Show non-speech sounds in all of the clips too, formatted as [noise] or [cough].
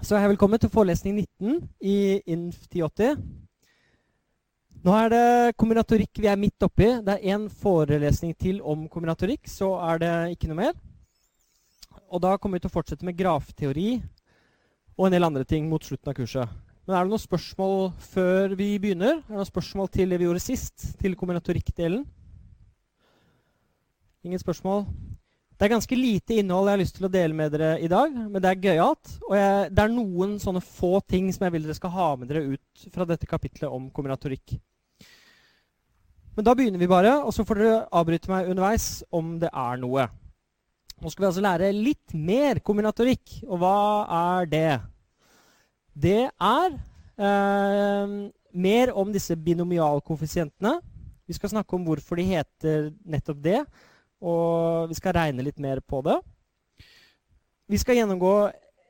Så hei, velkommen til forelesning 19 i INF 1080. Nå er det kombinatorikk vi er midt oppi. Det er én forelesning til om kombinatorikk, så er det ikke noe mer. Og da kommer vi til å fortsette med grafteori og en del andre ting mot slutten av kurset. Men er det noen spørsmål før vi begynner? Er det noen spørsmål til det vi gjorde sist? Til kombinatorikkdelen? Ingen spørsmål? Det er ganske lite innhold jeg har lyst til å dele med dere i dag, men det er gøyalt. Og jeg, det er noen sånne få ting som jeg vil dere skal ha med dere ut fra dette kapitlet om kombinatorikk. Men da begynner vi bare, og så får dere avbryte meg underveis om det er noe. Nå skal vi altså lære litt mer kombinatorikk. Og hva er det? Det er eh, mer om disse binomialkoeffisientene. Vi skal snakke om hvorfor de heter nettopp det. Og vi skal regne litt mer på det. Vi skal gjennomgå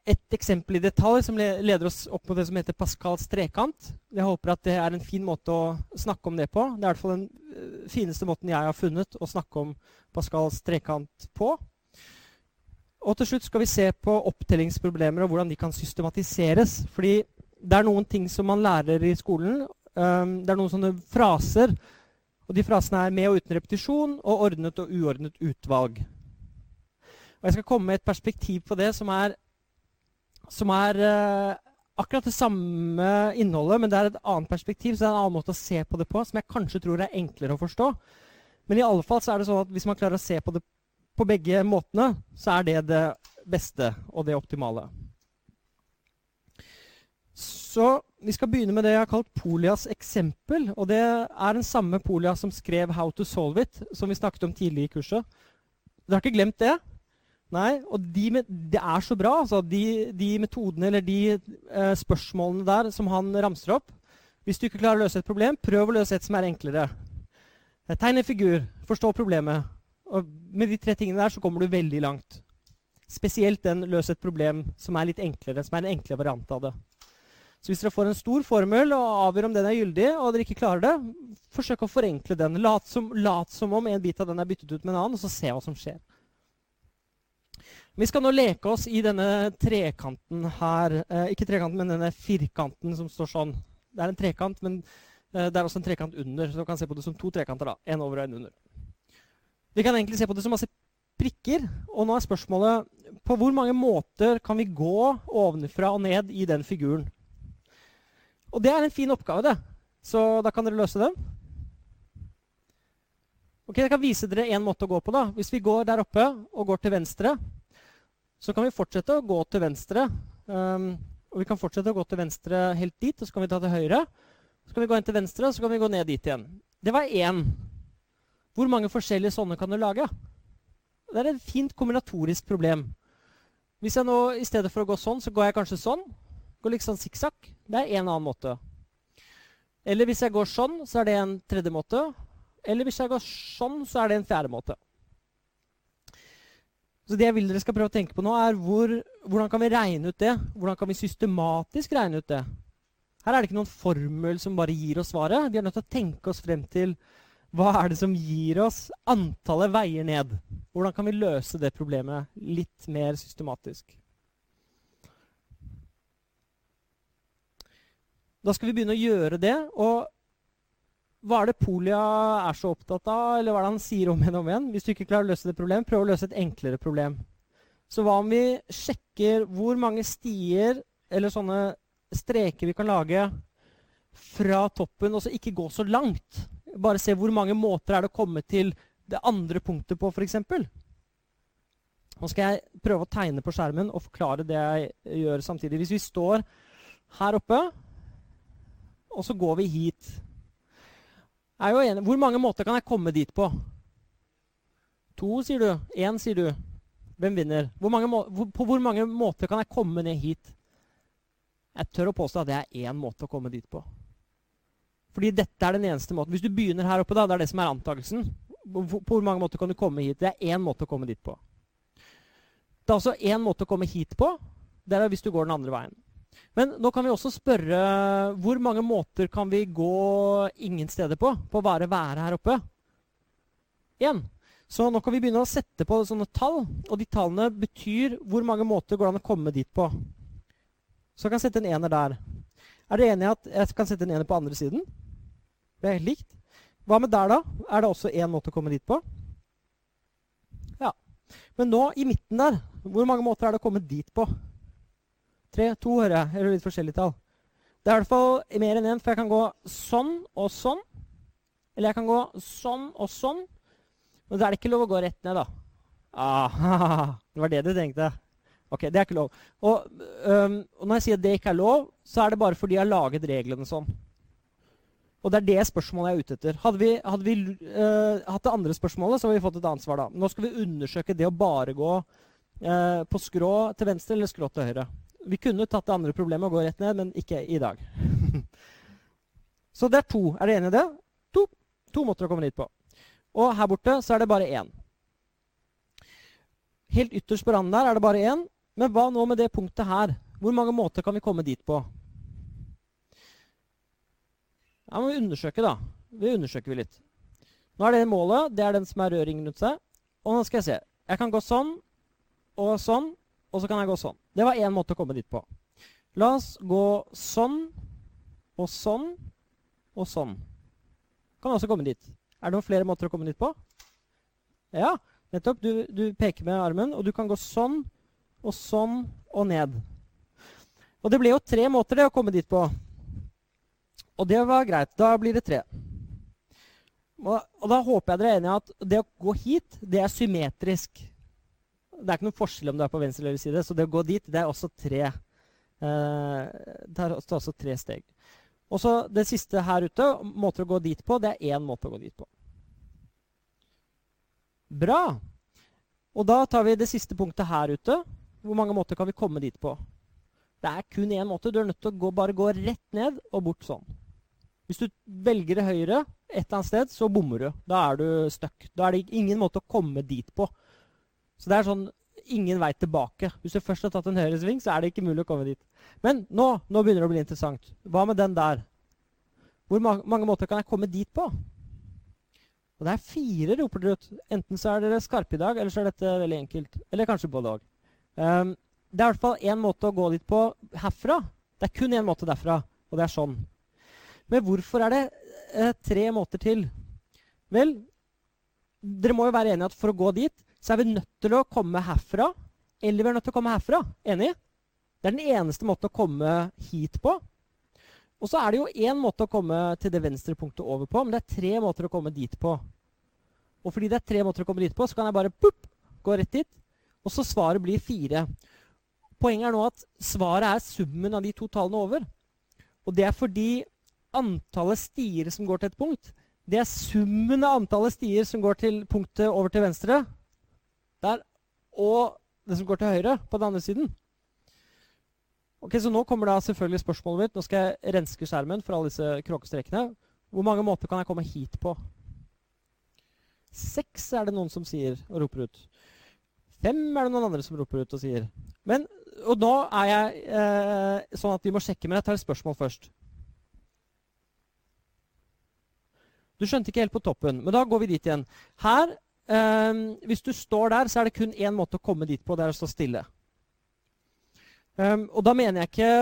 et eksempel i detalj som leder oss opp mot det som heter Pascals trekant. Jeg håper at det er en fin måte å snakke om det på. Det er i hvert fall den eh, fineste måten jeg har funnet å snakke om Pascals trekant på. Og til slutt skal vi se på opptellingsproblemer og hvordan de kan systematiseres. Fordi det er noen ting som man lærer i skolen. Det er noen sånne fraser og de frasene er med og uten repetisjon og ordnet og uordnet utvalg. Og Jeg skal komme med et perspektiv på det som er, som er uh, akkurat det samme innholdet, men det er et annet perspektiv, så det er en annen måte å se på det på, som jeg kanskje tror er enklere å forstå. Men i alle fall så er det sånn at hvis man klarer å se på det på begge måtene, så er det det beste og det optimale. Så vi skal begynne med det jeg har kalt Polias eksempel. Og det er den samme Polia som skrev 'How to solve it', som vi snakket om tidlig i kurset. Dere har ikke glemt det? Nei, og de det er så bra. altså De, de metodene eller de eh, spørsmålene der som han ramser opp. Hvis du ikke klarer å løse et problem, prøv å løse et som er enklere. Eh, tegn en figur. Forstå problemet. Og med de tre tingene der så kommer du veldig langt. Spesielt den 'løs et problem' som er litt enklere, som er en enklere variant av det. Så hvis dere får en stor formel og avgjør om den er gyldig, og dere ikke klarer det, forsøk å forenkle den. Lat som, lat som om en bit av den er byttet ut med en annen, og så se hva som skjer. Vi skal nå leke oss i denne trekanten her. Eh, ikke trekanten, men denne firkanten som står sånn. Det er en trekant, men eh, det er også en trekant under. Så du kan se på det som to trekanter. da. En over og en under. Vi kan egentlig se på det som masse prikker. Og nå er spørsmålet på hvor mange måter kan vi gå ovenfra og ned i den figuren. Og det er en fin oppgave, det. Så da kan dere løse den. Ok, Jeg kan vise dere en måte å gå på. da. Hvis vi går der oppe og går til venstre, så kan vi fortsette å gå til venstre. Um, og vi kan fortsette å gå til venstre helt dit, og så kan vi ta til høyre. Så kan vi gå inn til venstre, og så kan vi gå ned dit igjen. Det var én. Hvor mange forskjellige sånne kan du lage? Det er et fint kombinatorisk problem. Hvis jeg nå i stedet for å gå sånn, så går jeg kanskje sånn. Går litt sånn sikksakk. Det er en annen måte. Eller hvis jeg går sånn, så er det en tredje måte. Eller hvis jeg går sånn, så er det en fjerde måte. Så det jeg vil dere skal prøve å tenke på nå, er hvor, hvordan kan vi regne ut det? Hvordan kan vi systematisk regne ut det? Her er det ikke noen formel som bare gir oss svaret. Vi er nødt til å tenke oss frem til hva er det som gir oss antallet veier ned. Hvordan kan vi løse det problemet litt mer systematisk? Da skal vi begynne å gjøre det. Og hva er det Polia er så opptatt av, eller hva er det han sier om igjen og om igjen? Hvis du ikke klarer å løse det problemet, prøv å løse et enklere problem. Så hva om vi sjekker hvor mange stier eller sånne streker vi kan lage fra toppen, og så ikke gå så langt? Bare se hvor mange måter er det å komme til det andre punktet på, f.eks. Nå skal jeg prøve å tegne på skjermen og forklare det jeg gjør samtidig. Hvis vi står her oppe og så går vi hit. Hvor mange måter kan jeg komme dit på? To, sier du. Én, sier du. Hvem vinner? Hvor på hvor mange måter kan jeg komme ned hit? Jeg tør å påstå at det er én måte å komme dit på. Fordi dette er den eneste måten. Hvis du begynner her oppe, da, det er det som er antakelsen. På hvor mange måter kan du komme hit? Det er én måte å komme dit på. Det er altså én måte å komme hit på. Det er hvis du går den andre veien. Men nå kan vi også spørre hvor mange måter kan vi gå ingen steder på? På å bare være her oppe? Én. Så nå kan vi begynne å sette på sånne tall. Og de tallene betyr hvor mange måter går det an å komme dit på. Så jeg kan sette en ener der. Er dere enig i at jeg kan sette en ener på andre siden? Det er helt likt. Hva med der, da? Er det også én måte å komme dit på? Ja. Men nå, i midten der, hvor mange måter er det å komme dit på? Tre? To, hører jeg. Eller litt forskjellige tall. Det er i hvert fall mer enn én, for jeg kan gå sånn og sånn. Eller jeg kan gå sånn og sånn. Men da er det ikke lov å gå rett ned, da. Ah, [laughs] det var det du tenkte. Ok, Det er ikke lov. Og, um, og, når jeg sier at det ikke er lov, så er det bare fordi jeg har laget reglene sånn. Og det er det spørsmålet jeg er ute etter. Hadde vi, hadde vi uh, hatt det andre spørsmålet, så hadde vi fått et annet svar da. Nå skal vi undersøke det å bare gå uh, på skrå til venstre eller skrå til høyre. Vi kunne tatt det andre problemet og gå rett ned, men ikke i dag. [laughs] så det er to. Er dere enige i det? To. to måter å komme dit på. Og her borte så er det bare én. Helt ytterst på randen der er det bare én. Men hva nå med det punktet her? Hvor mange måter kan vi komme dit på? Ja, må vi undersøke, da. Det undersøker vi litt. Nå er det målet. Det er den som er rødringen rundt seg. Og nå skal jeg se. Jeg kan gå sånn og sånn, og så kan jeg gå sånn. Det var én måte å komme dit på. La oss gå sånn og sånn og sånn. Kan også komme dit. Er det noen flere måter å komme dit på? Ja, nettopp. Du, du peker med armen, og du kan gå sånn og sånn og ned. Og det ble jo tre måter det å komme dit på. Og det var greit. Da blir det tre. Og, og da håper jeg dere er enige i at det å gå hit, det er symmetrisk. Det er ikke noen forskjell om du er på venstre eller høyre side. Så det å gå dit, det er også tre. Eh, det er også tre steg. Og så det siste her ute, måter å gå dit på, det er én måte å gå dit på. Bra. Og da tar vi det siste punktet her ute. Hvor mange måter kan vi komme dit på? Det er kun én måte. Du er nødt til å gå, bare gå rett ned og bort sånn. Hvis du velger høyre et eller annet sted, så bommer du. Da er du stuck. Da er det ingen måte å komme dit på. Så det er sånn ingen vei tilbake. Hvis du først har tatt en høyresving, så er det ikke mulig å komme dit. Men nå, nå begynner det å bli interessant. Hva med den der? Hvor ma mange måter kan jeg komme dit på? Og det er fire, roper dere ut. Enten så er dere skarpe i dag, eller så er dette veldig enkelt. Eller kanskje både òg. Um, det er i hvert fall én måte å gå dit på herfra. Det er kun én måte derfra, og det er sånn. Men hvorfor er det eh, tre måter til? Vel, dere må jo være enige at for å gå dit, så er vi nødt til å komme herfra. Eller vi er nødt til å komme herfra. Enig? Det er den eneste måten å komme hit på. Og så er det jo én måte å komme til det venstre punktet over på, men det er tre måter å komme dit på. Og fordi det er tre måter å komme dit på, så kan jeg bare pup, gå rett dit. Og så svaret blir fire. Poenget er nå at svaret er summen av de to tallene over. Og det er fordi antallet stier som går til et punkt, det er summen av antallet stier som går til punktet over til venstre der, og det som går til høyre på den andre siden. Ok, Så nå kommer da selvfølgelig spørsmålet mitt. Nå skal jeg renske skjermen for alle disse kråkestrekene. Hvor mange måter kan jeg komme hit på? Seks er det noen som sier og roper ut. Fem er det noen andre som roper ut og sier. Men, og nå er jeg eh, sånn at vi må sjekke, men jeg tar et spørsmål først. Du skjønte ikke helt på toppen, men da går vi dit igjen. Her, eh, Hvis du står der, så er det kun én måte å komme dit på. Det er å stå stille. Um, og da mener jeg ikke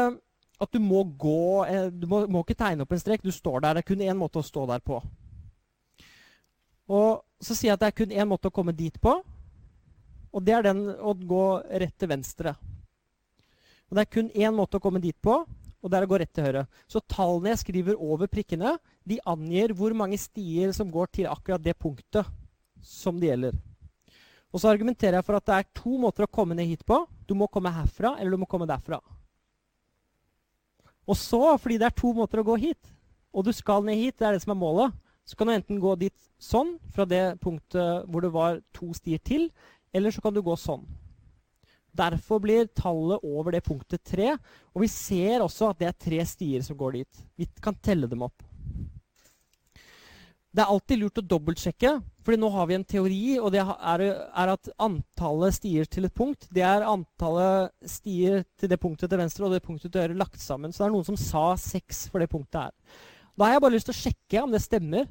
at du må gå eh, Du må, må, ikke tegne opp en strek. Du står der. Det er kun én måte å stå der på. Og så sier jeg at det er kun én måte å komme dit på. Og det er den å gå rett til venstre. Og det er kun én måte å komme dit på, og det er å gå rett til høyre. Så tallene jeg skriver over prikkene, de angir hvor mange stier som går til akkurat det punktet som det gjelder. Og så argumenterer jeg for at det er to måter å komme ned hit på. Du må komme herfra, eller du må komme derfra. Og så, fordi det er to måter å gå hit, og du skal ned hit, det er det som er målet, så kan du enten gå dit sånn, fra det punktet hvor det var to stier til, eller så kan du gå sånn. Derfor blir tallet over det punktet tre. Og vi ser også at det er tre stier som går dit. Vi kan telle dem opp. Det er alltid lurt å dobbeltsjekke, fordi nå har vi en teori, og det er, at antallet stier til et punkt, det er antallet stier til det punktet til venstre og det punktet til høyre lagt sammen. Så det er noen som sa seks for det punktet her. Da har jeg bare lyst til å sjekke om det stemmer,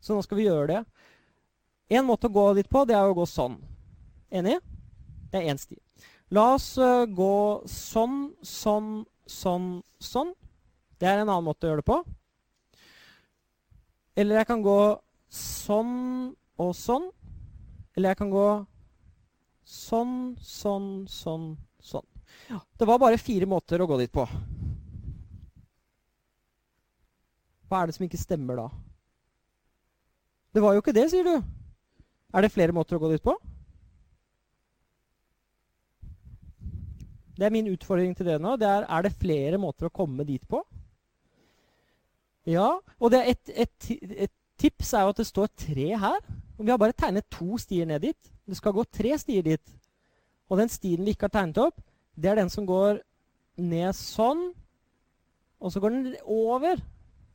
så nå skal vi gjøre det. En måte å gå dit på, det er å gå sånn. Enig? Det er én sti. La oss uh, gå sånn, sånn, sånn, sånn. Det er en annen måte å gjøre det på. Eller jeg kan gå sånn og sånn. Eller jeg kan gå sånn, sånn, sånn, sånn. Ja, det var bare fire måter å gå dit på. Hva er det som ikke stemmer da? Det var jo ikke det, sier du. Er det flere måter å gå dit på? Det er min utfordring til dere nå. Det er, er det flere måter å komme dit på? Ja. Og et, et, et, tips er jo at det står tre her. Og vi har bare tegnet to stier ned dit. Det skal gå tre stier dit. Og den stien vi ikke har tegnet opp, det er den som går ned sånn. Og så går den over.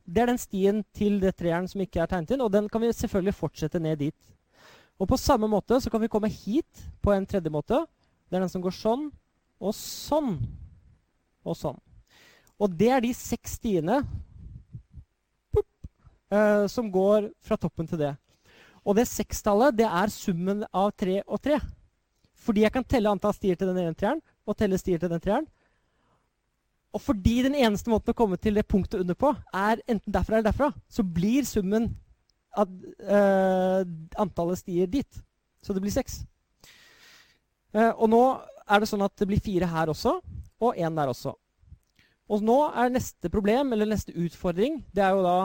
Det er den stien til det treeren som ikke er tegnet inn. Og den kan vi selvfølgelig fortsette ned dit. Og på samme måte så kan vi komme hit på en tredje måte. Det er den som går sånn og sånn. Og sånn. Og det er de seks stiene uh, som går fra toppen til det. Og det sekstallet det er summen av tre og tre. Fordi jeg kan telle antall stier til den ene treeren og telle stier til den treeren. Og fordi den eneste måten å komme til det punktet under på er enten derfra eller derfra, så blir summen av uh, antallet stier dit. Så det blir seks. Uh, og nå er det sånn at det blir fire her også, og én der også. Og nå er neste problem, eller neste utfordring, det er jo da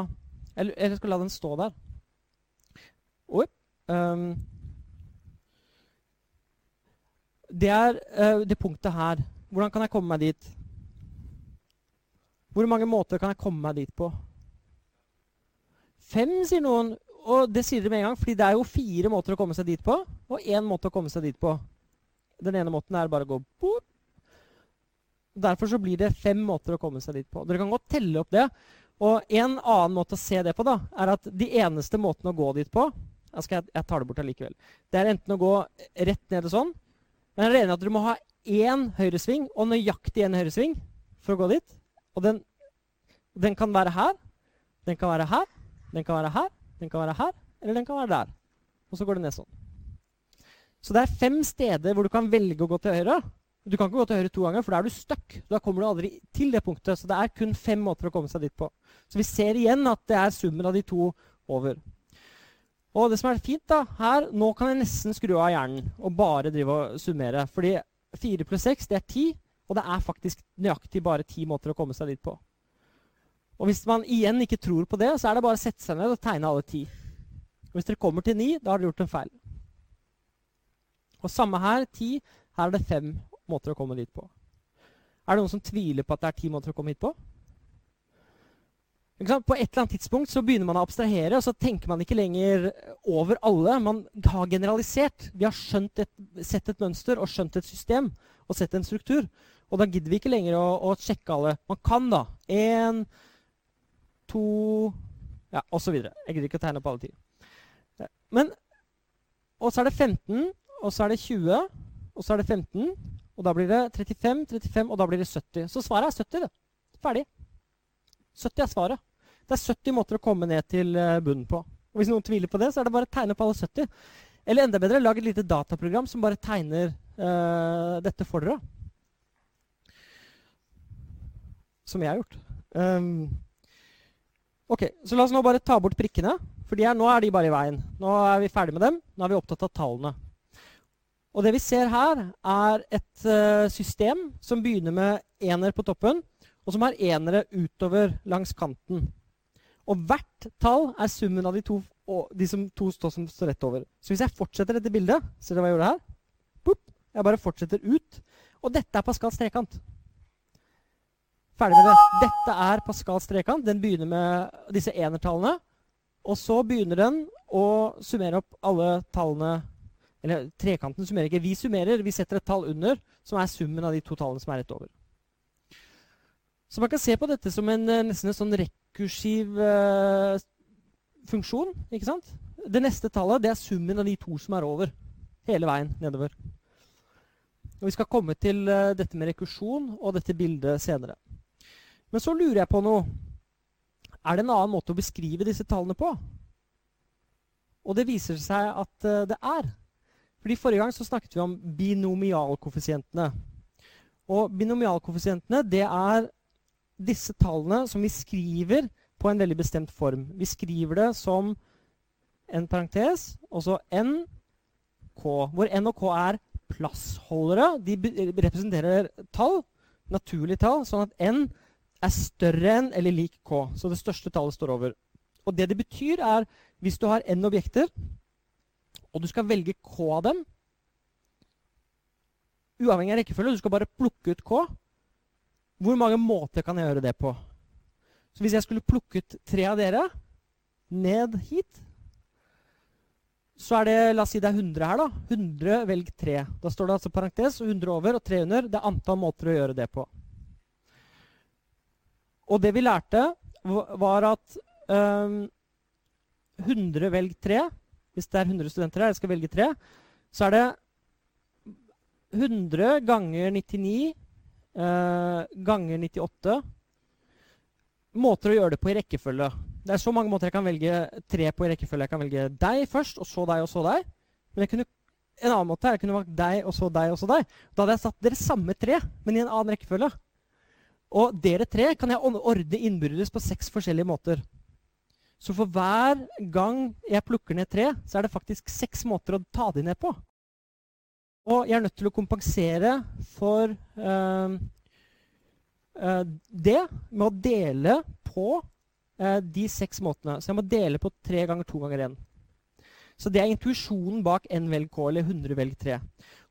Eller, jeg skal la den stå der. Oi. Um, det er uh, det punktet her. Hvordan kan jeg komme meg dit? Hvor mange måter kan jeg komme meg dit på? Fem, sier noen. Og det sier dere med en gang, fordi det er jo fire måter å komme seg dit på, og én måte å komme seg dit på. Den ene måten er bare å gå bort. Derfor så blir det fem måter å komme seg dit på. Dere kan godt telle opp det. Og en annen måte å se det på da, er at de eneste måtene å gå dit på jeg, skal, jeg tar det bort allikevel. Det er enten å gå rett ned og sånn. Men jeg er at du må ha én høyresving og nøyaktig én høyresving for å gå dit. Og den, den kan være her, den kan være her, den kan være her, den kan være her, eller den kan være der. Og så går det ned sånn. Så det er fem steder hvor du kan velge å gå til høyre. Du kan ikke gå til høyre to ganger, for da er du stuck. Da kommer du aldri til det punktet. Så det er kun fem måter å komme seg dit på. Så vi ser igjen at det er summen av de to over. Og det som er fint da, her, Nå kan jeg nesten skru av hjernen og bare drive og summere. Fordi fire pluss seks, det er ti. Og det er faktisk nøyaktig bare ti måter å komme seg dit på. Og hvis man igjen ikke tror på det, så er det bare å sette seg ned og tegne alle ti. Og hvis dere kommer til ni, da har dere gjort en feil. Og samme her, ti. Her er det fem måter å komme dit på. Er det noen som tviler på at det er ti måter å komme hit på? På et eller annet tidspunkt så begynner man å abstrahere, og så tenker man ikke lenger over alle. Man har generalisert. Vi har et, sett et mønster og skjønt et system og sett en struktur. Og da gidder vi ikke lenger å, å sjekke alle. Man kan, da. Én, to Ja, osv. Jeg gidder ikke å tegne opp alle ti. Men Og så er det 15, og så er det 20, og så er det 15, og da blir det 35, 35, og da blir det 70. Så svaret er 70. det. Ferdig. 70 er svaret. Det er 70 måter å komme ned til eh, bunnen på. Og Hvis noen tviler på det, så er det bare å tegne på alle 70. Eller enda bedre, lag et lite dataprogram som bare tegner uh, dette for dere. Som jeg har gjort. Um, ok, Så la oss nå bare ta bort prikkene. For nå er de bare i veien. Nå er vi ferdig med dem. Nå er vi opptatt av tallene. Og det vi ser her, er et uh, system som begynner med ener på toppen, og som har enere utover langs kanten. Og hvert tall er summen av de to, de som, to som står rett over. Så hvis jeg fortsetter dette bildet Ser dere hva jeg gjorde her? Boop, jeg bare fortsetter ut. Og dette er Pascals trekant. Ferdig med det. Dette er Pascals trekant. Den begynner med disse enertallene. Og så begynner den å summere opp alle tallene eller trekanten summerer ikke. Vi summerer. Vi setter et tall under, som er summen av de to tallene som er rett over. Så man kan se på dette som en, eh, nesten en sånn rekursiv uh, funksjon. ikke sant? Det neste tallet det er summen av de to som er over. Hele veien nedover. Og Vi skal komme til uh, dette med rekursjon og dette bildet senere. Men så lurer jeg på noe. Er det en annen måte å beskrive disse tallene på? Og det viser seg at uh, det er. Fordi Forrige gang så snakket vi om binomialkoeffisientene. Og binomialkoeffisientene det er disse tallene som vi skriver på en veldig bestemt form. Vi skriver det som en parentes, og så n, k, hvor n og k er plassholdere. De representerer tall, naturlige tall, sånn at n er større enn eller lik k. Så det største tallet står over. Og det det betyr, er hvis du har n objekter, og du skal velge k av dem Uavhengig av rekkefølge, du skal bare plukke ut k. Hvor mange måter kan jeg gjøre det på? Så hvis jeg skulle plukke ut tre av dere ned hit, så er det La oss si det er 100 her, da. 100 velg 3. Da står det altså parentes 100 over og 3 under. Det er antall måter å gjøre det på. Og det vi lærte, var at um, 100 velg 3 Hvis det er 100 studenter her, jeg skal velge tre, så er det 100 ganger 99 uh, ganger 98 måter å gjøre det på i rekkefølge. Det er så mange måter jeg kan velge tre på i rekkefølge. Jeg kan velge deg først, og så deg, og så deg. Men kunne, en annen måte jeg kunne valgt deg, og så deg, og så deg. Da hadde jeg satt dere samme tre, men i en annen rekkefølge. Og dere tre kan jeg ordne innbyrdes på seks forskjellige måter. Så for hver gang jeg plukker ned tre, så er det faktisk seks måter å ta de ned på. Og jeg er nødt til å kompensere for uh, det med å dele på uh, de seks måtene. Så jeg må dele på tre ganger to ganger én. Så det er intuisjonen bak n velg k, eller 100 velg 3.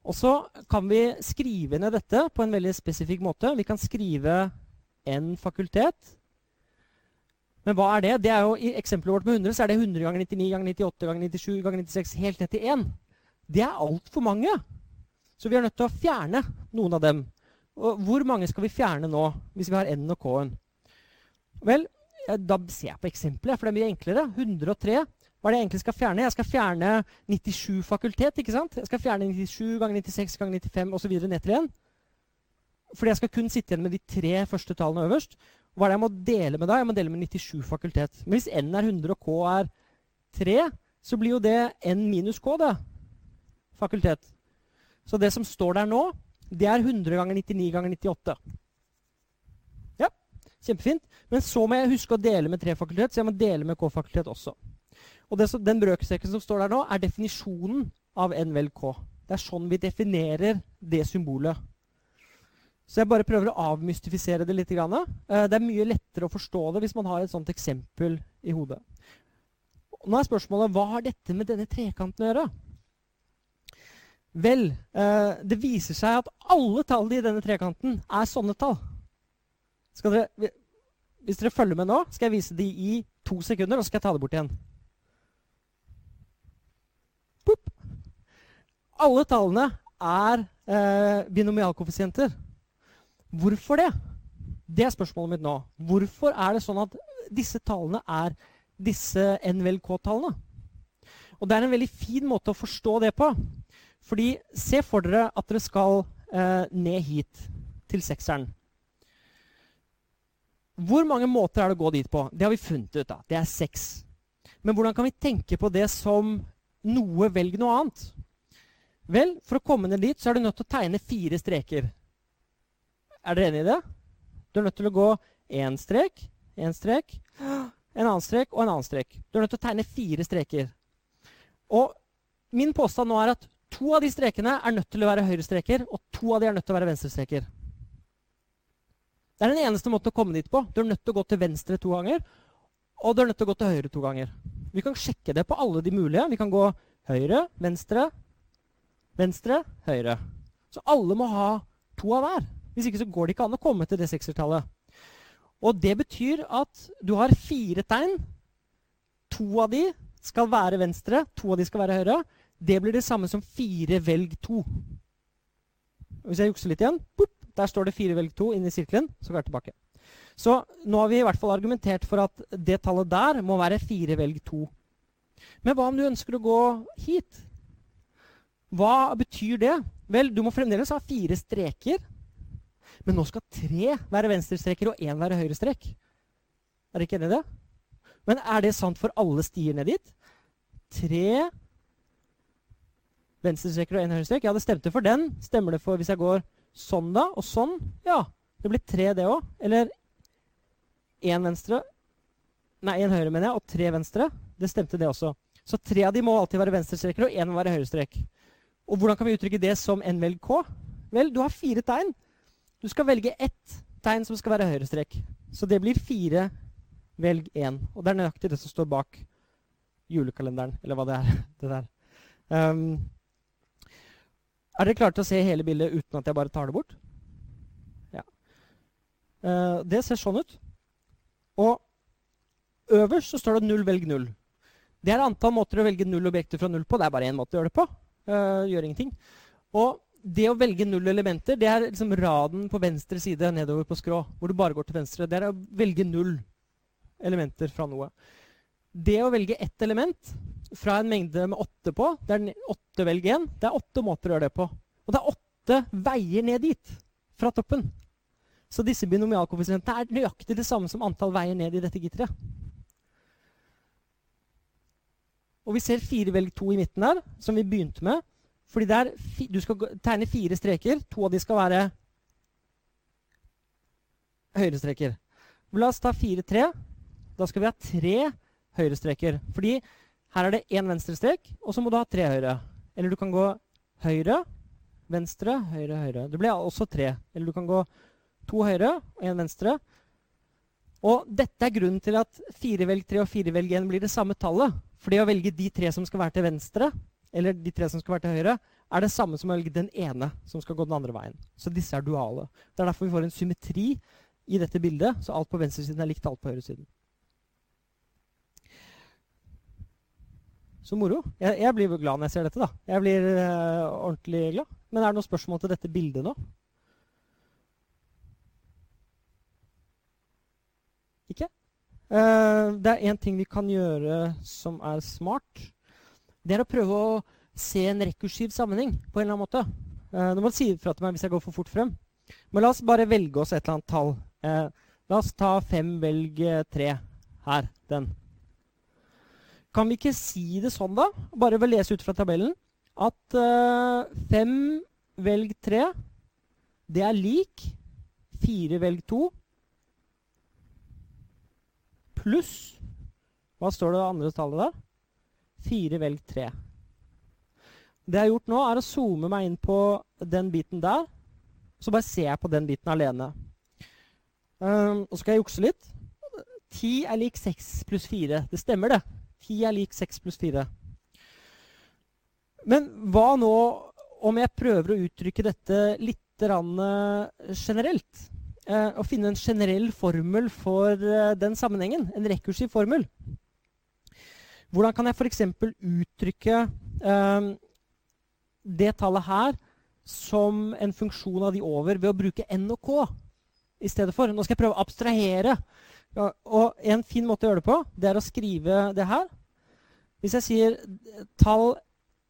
Og så kan vi skrive ned dette på en veldig spesifikk måte. Vi kan skrive n fakultet men hva er det? Det er jo, I eksempelet vårt med 100 så er det 100 ganger 99 ganger 98 ganger 97 ganger 96 helt ned til 1. Det er altfor mange. Så vi er nødt til å fjerne noen av dem. Og hvor mange skal vi fjerne nå, hvis vi har n og k-en? Vel, da ser jeg på eksempelet, for det er mye enklere. 103. Hva er det jeg egentlig skal fjerne? Jeg skal fjerne 97 fakultet. ikke sant? Jeg skal fjerne 97 ganger 96 ganger 95 osv. ned til 1. Fordi jeg skal kun sitte igjen med de tre første tallene øverst. Hva er det jeg må dele med da? Jeg må dele med 97 fakultet. Men hvis n er 100 og k er 3, så blir jo det n minus k, det. Fakultet. Så det som står der nå, det er 100 ganger 99 ganger 98. Ja, kjempefint. Men så må jeg huske å dele med 3 fakultet, så jeg må dele med k-fakultet også. Og det, den brøkstreken som står der nå, er definisjonen av n vel k. Det er sånn vi definerer det symbolet. Så jeg bare prøver å avmystifisere det litt. Eh, det er mye lettere å forstå det hvis man har et sånt eksempel i hodet. Nå er spørsmålet hva har dette med denne trekanten å gjøre? Vel, eh, det viser seg at alle tallene i denne trekanten er sånne tall. Dere, hvis dere følger med nå, skal jeg vise de i to sekunder, og så skal jeg ta det bort igjen. Boop. Alle tallene er eh, binomialkoeffisienter. Hvorfor det? Det er spørsmålet mitt nå. Hvorfor er det sånn at disse tallene er disse NVLK-tallene? Og Det er en veldig fin måte å forstå det på. Fordi Se for dere at dere skal eh, ned hit, til sekseren. Hvor mange måter er det å gå dit på? Det har vi funnet ut. da. Det er seks. Men hvordan kan vi tenke på det som noe velg noe annet? Vel, For å komme ned dit så er du nødt til å tegne fire streker. Er dere enig i det? Du er nødt til å gå én strek, én strek, en annen strek og en annen strek. Du er nødt til å tegne fire streker. Og min påstand nå er at to av de strekene er nødt til å være høyrestreker, og to av de er nødt til å være venstrestreker. Det er den eneste måten å komme dit på. Du er nødt til å gå til venstre to ganger, og du er nødt til å gå til høyre to ganger. Vi kan sjekke det på alle de mulige. Vi kan gå høyre, venstre, venstre, høyre. Så alle må ha to av hver. Hvis ikke så går det ikke an å komme til det seksertallet. Og det betyr at du har fire tegn. To av de skal være venstre, to av de skal være høyre. Det blir det samme som fire velg to. Hvis jeg jukser litt igjen boop, Der står det fire velg to inni sirkelen. Så går jeg tilbake. Så nå har vi i hvert fall argumentert for at det tallet der må være fire velg to. Men hva om du ønsker å gå hit? Hva betyr det? Vel, du må fremdeles ha fire streker men nå skal tre være venstrestreker og én være høyrestrek. Er dere ikke enig i det? Men er det sant for alle stier ned dit? Tre venstrestreker og én høyrestrek. Ja, det stemte for den. Stemmer det for hvis jeg går sånn, da, og sånn? Ja. Det blir tre, det òg. Eller én venstre Nei, én høyre, mener jeg, og tre venstre. Det stemte, det også. Så tre av de må alltid være venstrestreker, og én må være høyrestrek. Og hvordan kan vi uttrykke det som NVLK? Vel, du har fire tegn. Du skal velge ett tegn som skal være høyrestrek. Så det blir fire velg én. Og det er nøyaktig det som står bak julekalenderen, eller hva det er. [laughs] det der. Um, er dere klare til å se hele bildet uten at jeg bare tar det bort? Ja. Uh, det ser sånn ut. Og øverst så står det 'null, velg null'. Det er antall måter å velge null objekter fra null på. Det er bare én måte å gjøre det på. Uh, gjør ingenting. Og det å velge null elementer, det er liksom raden på venstre side nedover på skrå. Hvor du bare går til venstre. Det er å velge null elementer fra noe. Det å velge ett element fra en mengde med åtte på, det er åtte velg én. Det er åtte måter å gjøre det på. Og det er åtte veier ned dit fra toppen. Så disse binomialkoeffisientene er nøyaktig det samme som antall veier ned i dette gitteret. Og vi ser fire velg to i midten her, som vi begynte med. Fordi der, Du skal tegne fire streker. To av de skal være høyrestreker. La oss ta fire-tre. Da skal vi ha tre høyrestreker. Fordi her er det én venstrestrek, og så må du ha tre høyre. Eller du kan gå høyre, venstre, høyre, høyre. Det blir også tre. Eller du kan gå to høyre og én venstre. Og dette er grunnen til at fire velg tre og fire velg én blir det samme tallet. For det å velge de tre som skal være til venstre, eller de tre som skal være til høyre, er det samme som å velge den ene som skal gå den andre veien. Så disse er duale. Det er derfor vi får en symmetri i dette bildet, så alt på venstresiden er likt alt på høyresiden. Så moro. Jeg, jeg, blir glad når jeg ser dette. da. Jeg blir uh, ordentlig glad. Men er det noen spørsmål til dette bildet nå? Ikke? Uh, det er én ting vi kan gjøre som er smart. Det er å prøve å se en rekursiv sammenheng på en eller annen måte. Uh, nå må du si ifra til meg hvis jeg går for fort frem. Men la oss bare velge oss et eller annet tall. Uh, la oss ta fem, velg tre. Her. Den. Kan vi ikke si det sånn, da? Bare ved å lese ut fra tabellen. At fem, velg tre, det er lik fire, velg to pluss Hva står det andre tallet der? 4 velg 3. Det jeg har gjort nå, er å zoome meg inn på den biten der. Så bare ser jeg på den biten alene. Um, og så skal jeg jukse litt. 10 er lik 6 pluss 4. Det stemmer, det. 10 er lik 6 pluss 4. Men hva nå om jeg prøver å uttrykke dette litt generelt? eh, å finne en generell formel for eh, den sammenhengen. En rekursiv formel. Hvordan kan jeg f.eks. uttrykke eh, det tallet her som en funksjon av de over ved å bruke n og k i stedet for? Nå skal jeg prøve å abstrahere. Ja, og en fin måte å gjøre det på, det er å skrive det her. Hvis jeg sier tall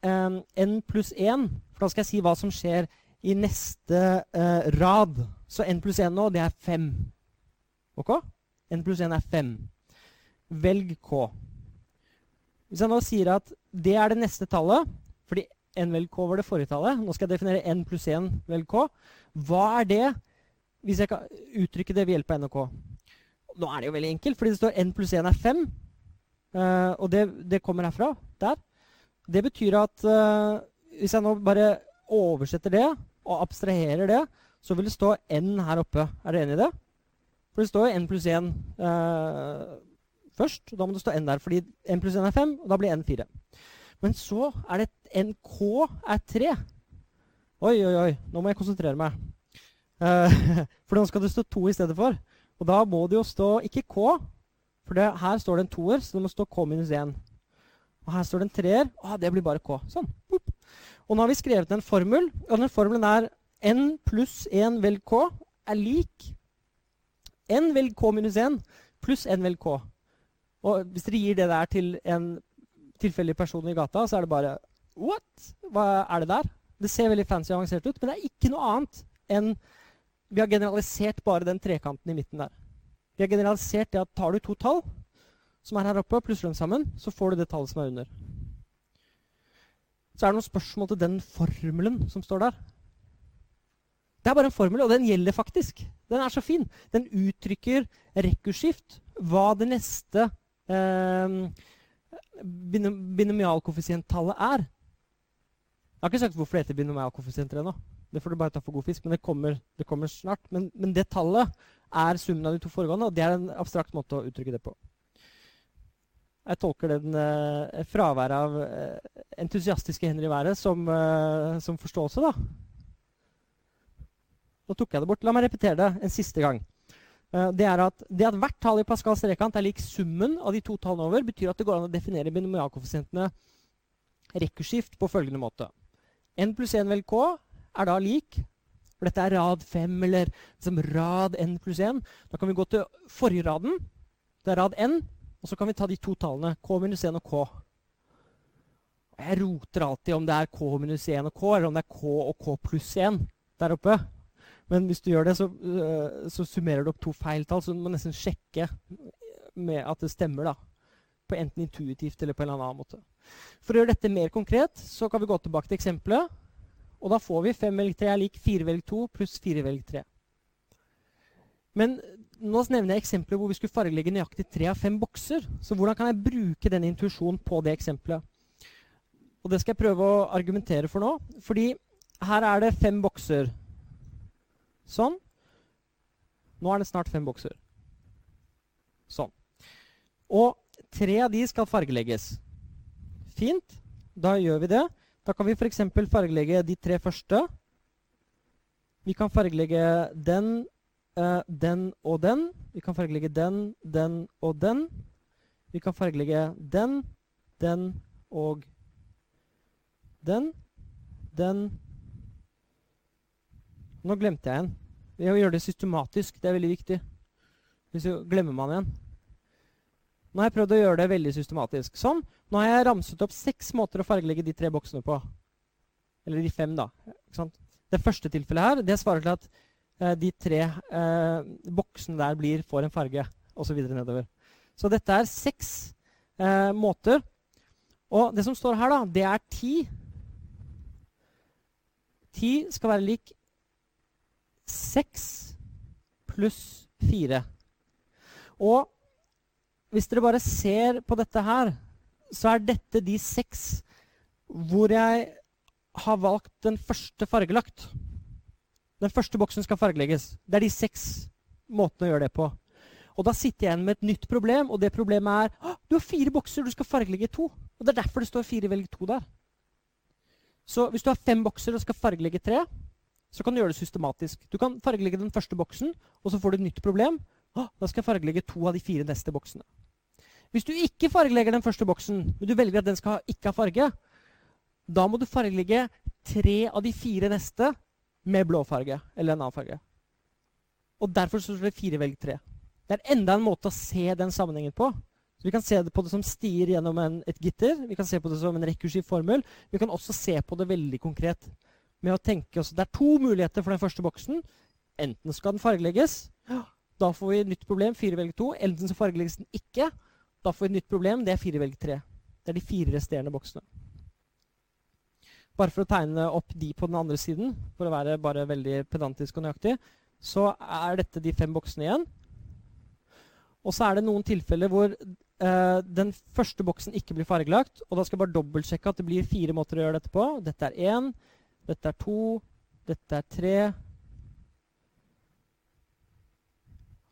eh, n pluss 1, for da skal jeg si hva som skjer i neste eh, rad. Så n pluss 1 nå, det er 5. Ok? n pluss 1 er 5. Velg k. Hvis jeg nå sier at det er det neste tallet, fordi n velg k var det forrige tallet Nå skal jeg definere n pluss 1 velg k. Hva er det, hvis jeg kan uttrykke det ved hjelp av n og k? Nå er det jo veldig enkelt, fordi det står n pluss 1 er 5. Uh, eh, og det, det, kommer herfra. Der. Det betyr at uh, hvis jeg nå bare oversetter det og abstraherer det, så vil det stå n her oppe. Er dere enig i det? For det står jo n pluss 1 eh, først. og Da må det stå n der, fordi n pluss n er 5, og da blir n 4. Men så er det nk er 3. Oi, oi, oi. Nå må jeg konsentrere meg. Uh, [laughs] for nå skal det stå 2 i stedet for. Og da må det jo stå ikke k, for det, her står det en toer, så det må stå k minus 1. Og her står det en treer. Ah, det blir bare k. Sånn. Boop. Og nå har vi skrevet en formel. og den Formelen er n pluss 1 velg k er lik n velg k minus 1 pluss n velg k. Og hvis dere gir det der til en tilfeldig person i gata, så er det bare What? Hva er det der? Det ser veldig fancy og avansert ut, men det er ikke noe annet enn Vi har generalisert bare den trekanten i midten der. Vi har generalisert det at tar du to tall som er her oppe, plusser dem sammen, så får du det tallet som er under. så er det noen spørsmål til den formelen som står der. Det er bare en formel, og den gjelder faktisk. Den er så fin. Den uttrykker rekkursskift, hva det neste binomialkoeffisienttallet er. Jeg har ikke sagt hvorfor det heter binomialkoeffisienter ennå. Det får du bare ta for god fisk, men det kommer, det kommer snart. Men, men, det tallet er summen av de to foregående, og det er en abstrakt måte å uttrykke det på. Jeg tolker den eh, fraværet av eh, entusiastiske hender i været som, eh, som, forståelse, da. Nå tok jeg det bort. La meg repetere det en siste gang. Eh, det er at, det at hvert tall i Pascals trekant er lik summen av de to tallene over, betyr at det går an å definere binomialkoeffisientene rekursivt på følgende måte. N pluss 1 vel K er da lik For dette er rad 5, eller liksom rad N pluss 1. Da kan vi gå til forrige raden. Det er rad N. Og så kan vi ta de to tallene, K minus 1 og K. Jeg roter alltid om det er K minus 1 og K, eller om det er K og K pluss 1 der oppe. Men hvis du gjør det, så, uh, så summerer du opp to feiltall, så du må nesten sjekke med at det stemmer. da. På enten intuitivt eller på en eller annen måte. For å gjøre dette mer konkret så kan vi gå tilbake til eksempelet. Og da får vi 5 velg 3 er lik 4 velg 2 pluss 4 velg 3. Men nå nevner jeg eksempler hvor vi skulle fargelegge nøyaktig tre av fem bokser. Så hvordan kan jeg bruke denne intuisjonen på det eksempelet? Og det skal jeg prøve å argumentere for nå. Fordi her er det fem bokser. Sånn. Nå er det snart fem bokser. Sånn. Og tre av de skal fargelegges. Fint. Da gjør vi det. Da kan vi f.eks. fargelegge de tre første. Vi kan fargelegge den, uh, den og den. Vi kan fargelegge den, den og den. Vi kan fargelegge den, den og den. Den nå glemte jeg en. Vi må gjøre det systematisk. Det er veldig viktig. Hvis glemmer man en. Nå har jeg prøvd å gjøre det veldig systematisk. Sånn. Nå har jeg ramset opp seks måter å fargelegge de tre boksene på. Eller de fem, da. Det første tilfellet her det svarer til at eh, de tre eh, boksene der blir, får en farge, osv. nedover. Så dette er seks eh, måter. Og det som står her, da, det er ti. Ti skal være lik 6 pluss 4. Og hvis dere bare ser på dette her, så er dette de seks hvor jeg har valgt den første fargelagt. Den første boksen skal fargelegges. Det er de seks måtene å gjøre det på. Og da sitter jeg igjen med et nytt problem, og det problemet er du har fire bokser, du skal fargelegge to. Og Det er derfor det står fire velg to der. Så hvis du har fem bokser og skal fargelegge tre, så kan du gjøre det systematisk. Du kan fargelegge den første boksen, og så får du et nytt problem. Da skal jeg fargelegge to av de fire neste boksene. Hvis du ikke fargelegger den første boksen, men du velger at den skal ikke ha farge, da må du fargelegge tre av de fire neste med blå farge eller en annen farge. Og derfor står det fire velg tre. Det er enda en måte å se den sammenhengen på. Så Vi kan se det på det som stier gjennom en, et gitter. Vi kan se på det som en rekursiv formel. Vi kan også se på det veldig konkret med å tenke oss Det er to muligheter for den første boksen. Enten skal den fargelegges. Da får vi et nytt problem. Fire velger to. Enten så fargelegges den ikke. Da får vi et nytt problem. Det er fire velger tre. Det er de fire resterende boksene. Bare for å tegne opp de på den andre siden, for å være bare veldig pedantisk og nøyaktig, så er dette de fem boksene igjen. Og så er det noen tilfeller hvor uh, den første boksen ikke blir fargelagt. Og da skal jeg bare dobbeltsjekke at det blir fire måter å gjøre dette på. Dette er én, dette er to. Dette er tre.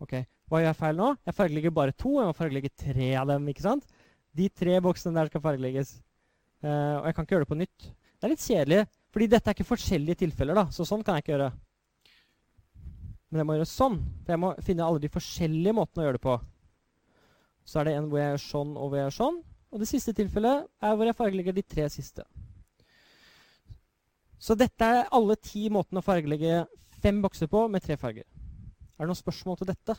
Ok, Hva gjør jeg feil nå? Jeg fargelegger bare to. Jeg må fargelegge tre av dem. ikke sant? De tre boksene der skal fargelegges. Uh, og jeg kan ikke gjøre det på nytt. Det er litt kjedelig, fordi dette er ikke forskjellige tilfeller. da, Så sånn kan jeg ikke gjøre. Men jeg må gjøre sånn. For jeg må finne alle de forskjellige måtene å gjøre det på. Så er det en hvor jeg gjør sånn og hvor jeg gjør sånn. Og det siste tilfellet er hvor jeg fargelegger de tre siste. Så dette er alle ti måtene å fargelegge fem bokser på med tre farger. Er det noen spørsmål til dette?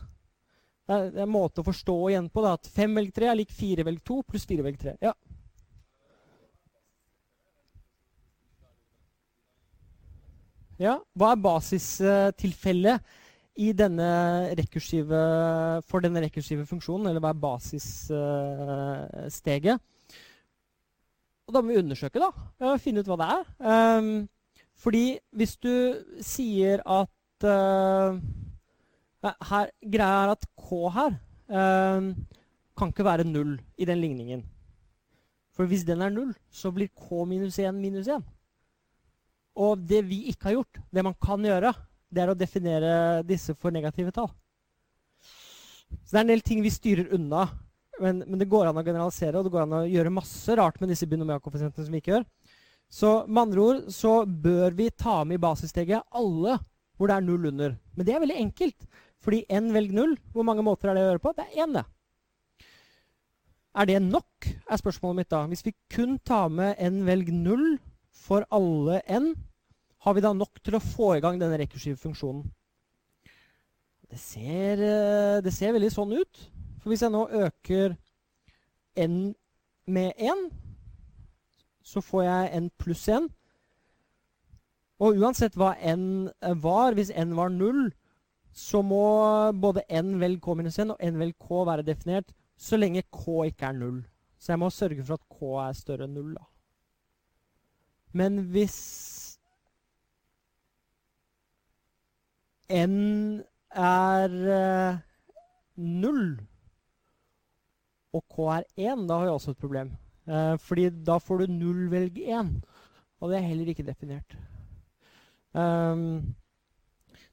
Det er, det er en måte å forstå igjen på da, at fem velg tre er lik fire velg to pluss fire velg tre. Ja. ja. Hva er basistilfellet i denne rekursive, for denne rekursive funksjonen? Eller hva er basissteget? og da må vi undersøke, da. Finne ut hva det er. Um, fordi hvis du sier at uh, her, Greia er at K her uh, kan ikke være null i den ligningen. For hvis den er null, så blir K minus 1 minus 1. Og det vi ikke har gjort, det man kan gjøre, det er å definere disse for negative tall. Så det er en del ting vi styrer unna. Men, men det går an å generalisere, og det går an å gjøre masse rart med disse binomialkoeffisientene som vi ikke gjør. Så med andre ord så bør vi ta med i basissteget alle hvor det er null under. Men det er veldig enkelt. Fordi n velg null, hvor mange måter er det å gjøre på? Det er én, det. Er det nok, er spørsmålet mitt da. Hvis vi kun tar med n velg null for alle n, har vi da nok til å få i gang denne rekursive funksjonen? Det ser, eh, det ser veldig sånn ut. For hvis jeg nå øker n med 1, så får jeg n pluss 1. Og uansett hva n var, hvis n var 0, så må både n vel k minus 1 og n vel k være definert så lenge k ikke er 0. Så jeg må sørge for at k er større enn 0. Da. Men hvis n er uh, 0 og K er 1, da har vi også et problem. Eh, fordi da får du 0 velg 1. Og det er heller ikke definert. Um,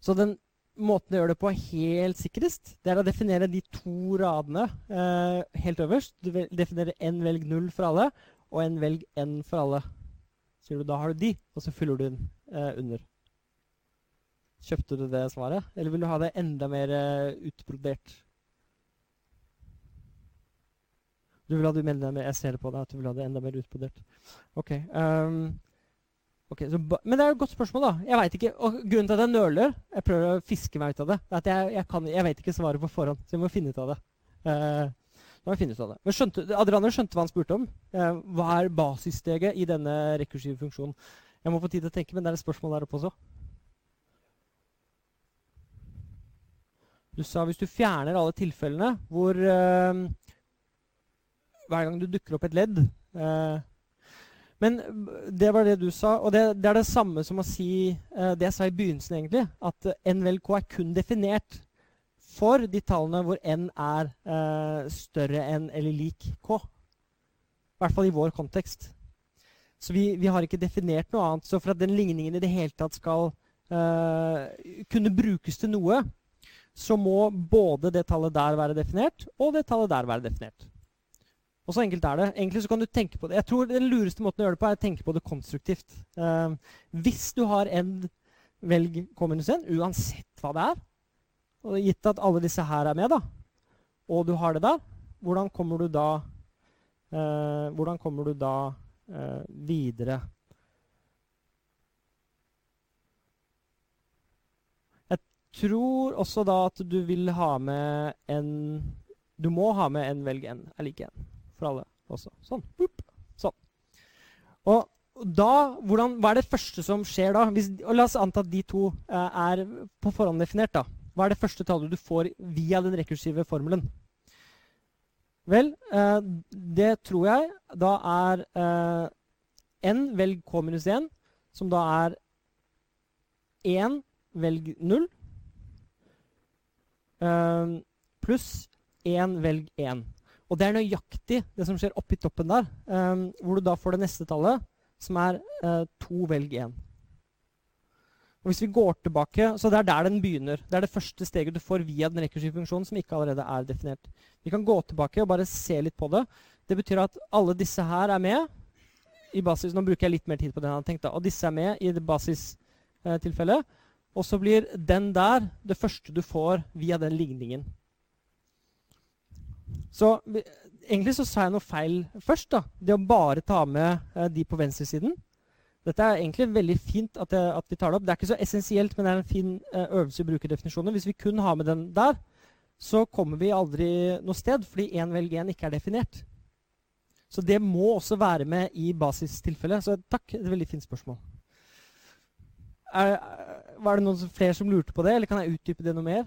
så den måten å gjøre det på helt sikrest, det er å definere de to radene eh, helt øverst. Du definerer én velg 0 for alle og én velg n for alle. Så da har du de, og så fyller du den eh, under. Kjøpte du det svaret, eller vil du ha det enda mer uh, utbrodert? Du vil ha det enda mer, Jeg ser det på deg at du vil ha det enda mer utbrodert. Ok. Um, okay men det er et godt spørsmål, da. Jeg vet ikke, og Grunnen til at jeg nøler, jeg prøver å fiske meg ut av det, er at jeg, jeg, kan, jeg vet ikke svaret på forhånd. Så jeg må finne ut av det. Uh, må finne ut av det. Men skjønte, Adrianer skjønte hva han spurte om. Uh, hva er basissteget i denne rekursive funksjonen? Jeg må få tid til å tenke, men det er et spørsmål der oppe også. Du sa hvis du fjerner alle tilfellene hvor uh, hver gang du dukker opp et ledd. Eh, men det var det du sa, og det, det er det samme som å si eh, det jeg sa i begynnelsen, egentlig. At NVLK er kun definert for de tallene hvor n er eh, større enn eller lik k. I hvert fall i vår kontekst. Så vi, vi, har ikke definert noe annet. Så for at den ligningen i det hele tatt skal uh, kunne brukes til noe, så må både det tallet der være definert, og det tallet der være definert. Og så enkelt er det. Egentlig så kan du tenke på det. Jeg tror Den lureste måten å gjøre det på er å tenke på det konstruktivt. Eh, hvis du har en velg k-1, uansett hva det er, og gitt at alle disse her er med, da, og du har det der, hvordan kommer du da, eh, hvordan kommer du da eh, videre? Jeg tror også da at du vil ha med en Du må ha med en velg n er lik n for alle også. Sånn. Boop. Sånn. Og da, hvordan, hva er det første som skjer da? Hvis, og la oss anta at de to eh, er på forhånd definert. da. Hva er det første tallet du får via den rekursive formelen? Vel, eh, det tror jeg da er eh, n velg k minus 1, som da er 1 velg 0, eh, pluss 1 velg 1. Og det er nøyaktig det som skjer oppi toppen der, um, hvor du da får det neste tallet, som er uh, velg én. Og hvis vi går tilbake, så Det er der den begynner. Det er det første steget du får via den rekursive funksjonen som ikke allerede er definert. Vi kan gå tilbake og bare se litt på det. Det betyr at alle disse her er med i basis. Nå bruker jeg litt mer tid på det jeg hadde tenkt. Og disse er med i det basistilfellet. Uh, og så blir den der det første du får via den ligningen. Så egentlig så sa jeg noe feil først. da. Det å bare ta med eh, de på venstresiden. Dette er egentlig veldig fint at, jeg, at, vi tar det opp. Det er ikke så essensielt, men det er en fin eh, øvelse i brukerdefinisjoner. Hvis vi kun har med den der, så kommer vi aldri noe sted, fordi én velg én ikke er definert. Så det må også være med i basistilfellet. Så takk, et veldig fint spørsmål. Er, var det noen flere som lurte på det, eller kan jeg utdype det noe mer?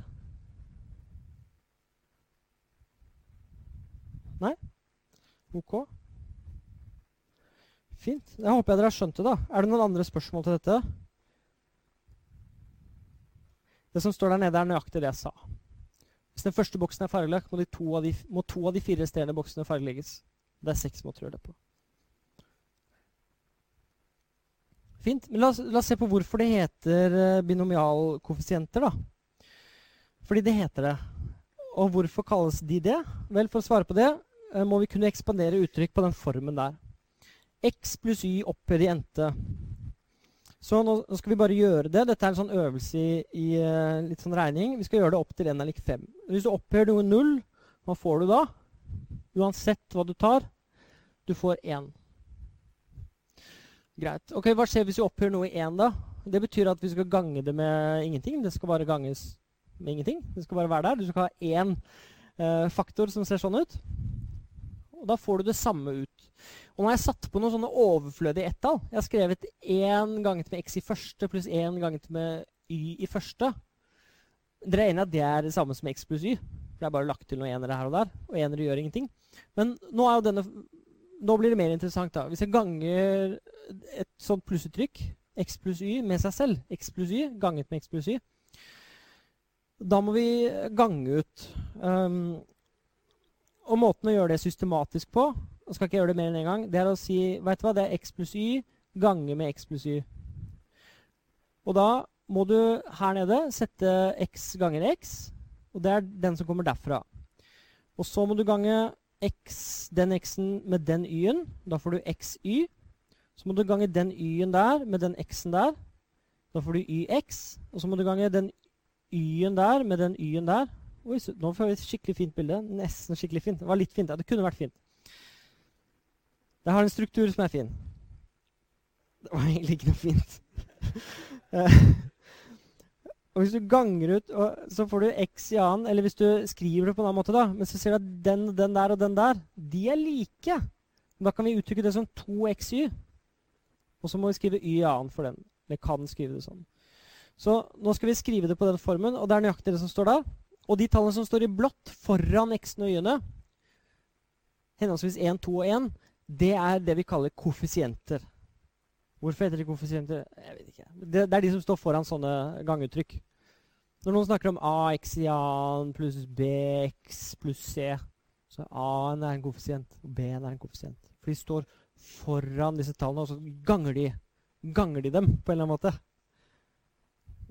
Nei? OK. Fint. Jeg håper jeg dere har skjønt det. da. Er det noen andre spørsmål til dette? Det som står der nede, er nøyaktig det jeg sa. Hvis den første boksen er fargelagt, må, to må to av de fire resterende boksene fargelegges. Det er seks måter å gjøre det på. Fint. Men la oss, la oss, se på hvorfor det heter eh, binomialkoeffisienter, da. Fordi det heter det. Og hvorfor kalles de det? Vel, for å svare på det eh, må vi kunne ekspandere uttrykk på den formen der. X pluss Y opphøyd i ente. Så nå, skal vi bare gjøre det. Dette er en sånn øvelse i, i uh, litt sånn regning. Vi skal gjøre det opp til n er lik 5. Hvis du opphøyer noe null, hva får du da? Uansett hva du tar. Du får 1. Greit. Ok, Hva skjer hvis vi opphøyer noe i 1, da? Det betyr at vi skal gange det med ingenting. Det skal bare ganges med ingenting. Du skal bare være der. Du skal ha én eh, faktor som ser sånn ut. Og da får du det samme ut. Og nå har jeg satt på noen sånne overflødige ett-tall. Jeg har skrevet én ganget med x i første pluss én ganget med y i første. Dere er enige at det er det samme som x pluss y? For det er bare lagt til noen enere her og der. Og enere gjør ingenting. Men nå, denne, nå blir det mer interessant. da. Hvis jeg ganger et sånt plussuttrykk, x pluss y, med seg selv, x pluss y ganget med x pluss y, da må vi gange ut. Um, og måten å gjøre det systematisk på og skal ikke gjøre det mer enn en gang, det er å si vet du hva, det er x pluss y gange med x pluss y. Og da må du her nede sette x ganger x, og det er den som kommer derfra. Og så må du gange x, den x-en med den y-en. Da får du xy. Så må du gange den y-en der med den x-en der. Da får du yx. Og så må du gange den y-en der med den y-en der. Oi, nå får vi et skikkelig fint bilde. Nesten skikkelig fint. Det var litt fint. Ja, det kunne vært fint. Det har en struktur som er fin. Det var egentlig ikke noe fint. [laughs] og hvis du ganger ut, så får du x i annen, eller hvis du skriver det på en annen måte, da, men så ser du at den, den der og den der, de er like. Da kan vi uttrykke det som 2xy. Og så må vi skrive y i annen for den. Eller kan skrive det sånn. Så nå skal vi skrive det på den formen, og det er nøyaktig det som står der. Og de tallene som står i blått foran x-ene og y-ene, henholdsvis 1, 2 og 1, det er det vi kaller koeffisienter. Hvorfor heter de koeffisienter? Jeg vet ikke. Det, det, er de som står foran sånne ganguttrykk. Når noen snakker om ax i a-en pluss bx pluss c, så a-en er en koeffisient, og b-en er en koeffisient. For de står foran disse tallene, og så ganger de, ganger de dem på en eller annen måte.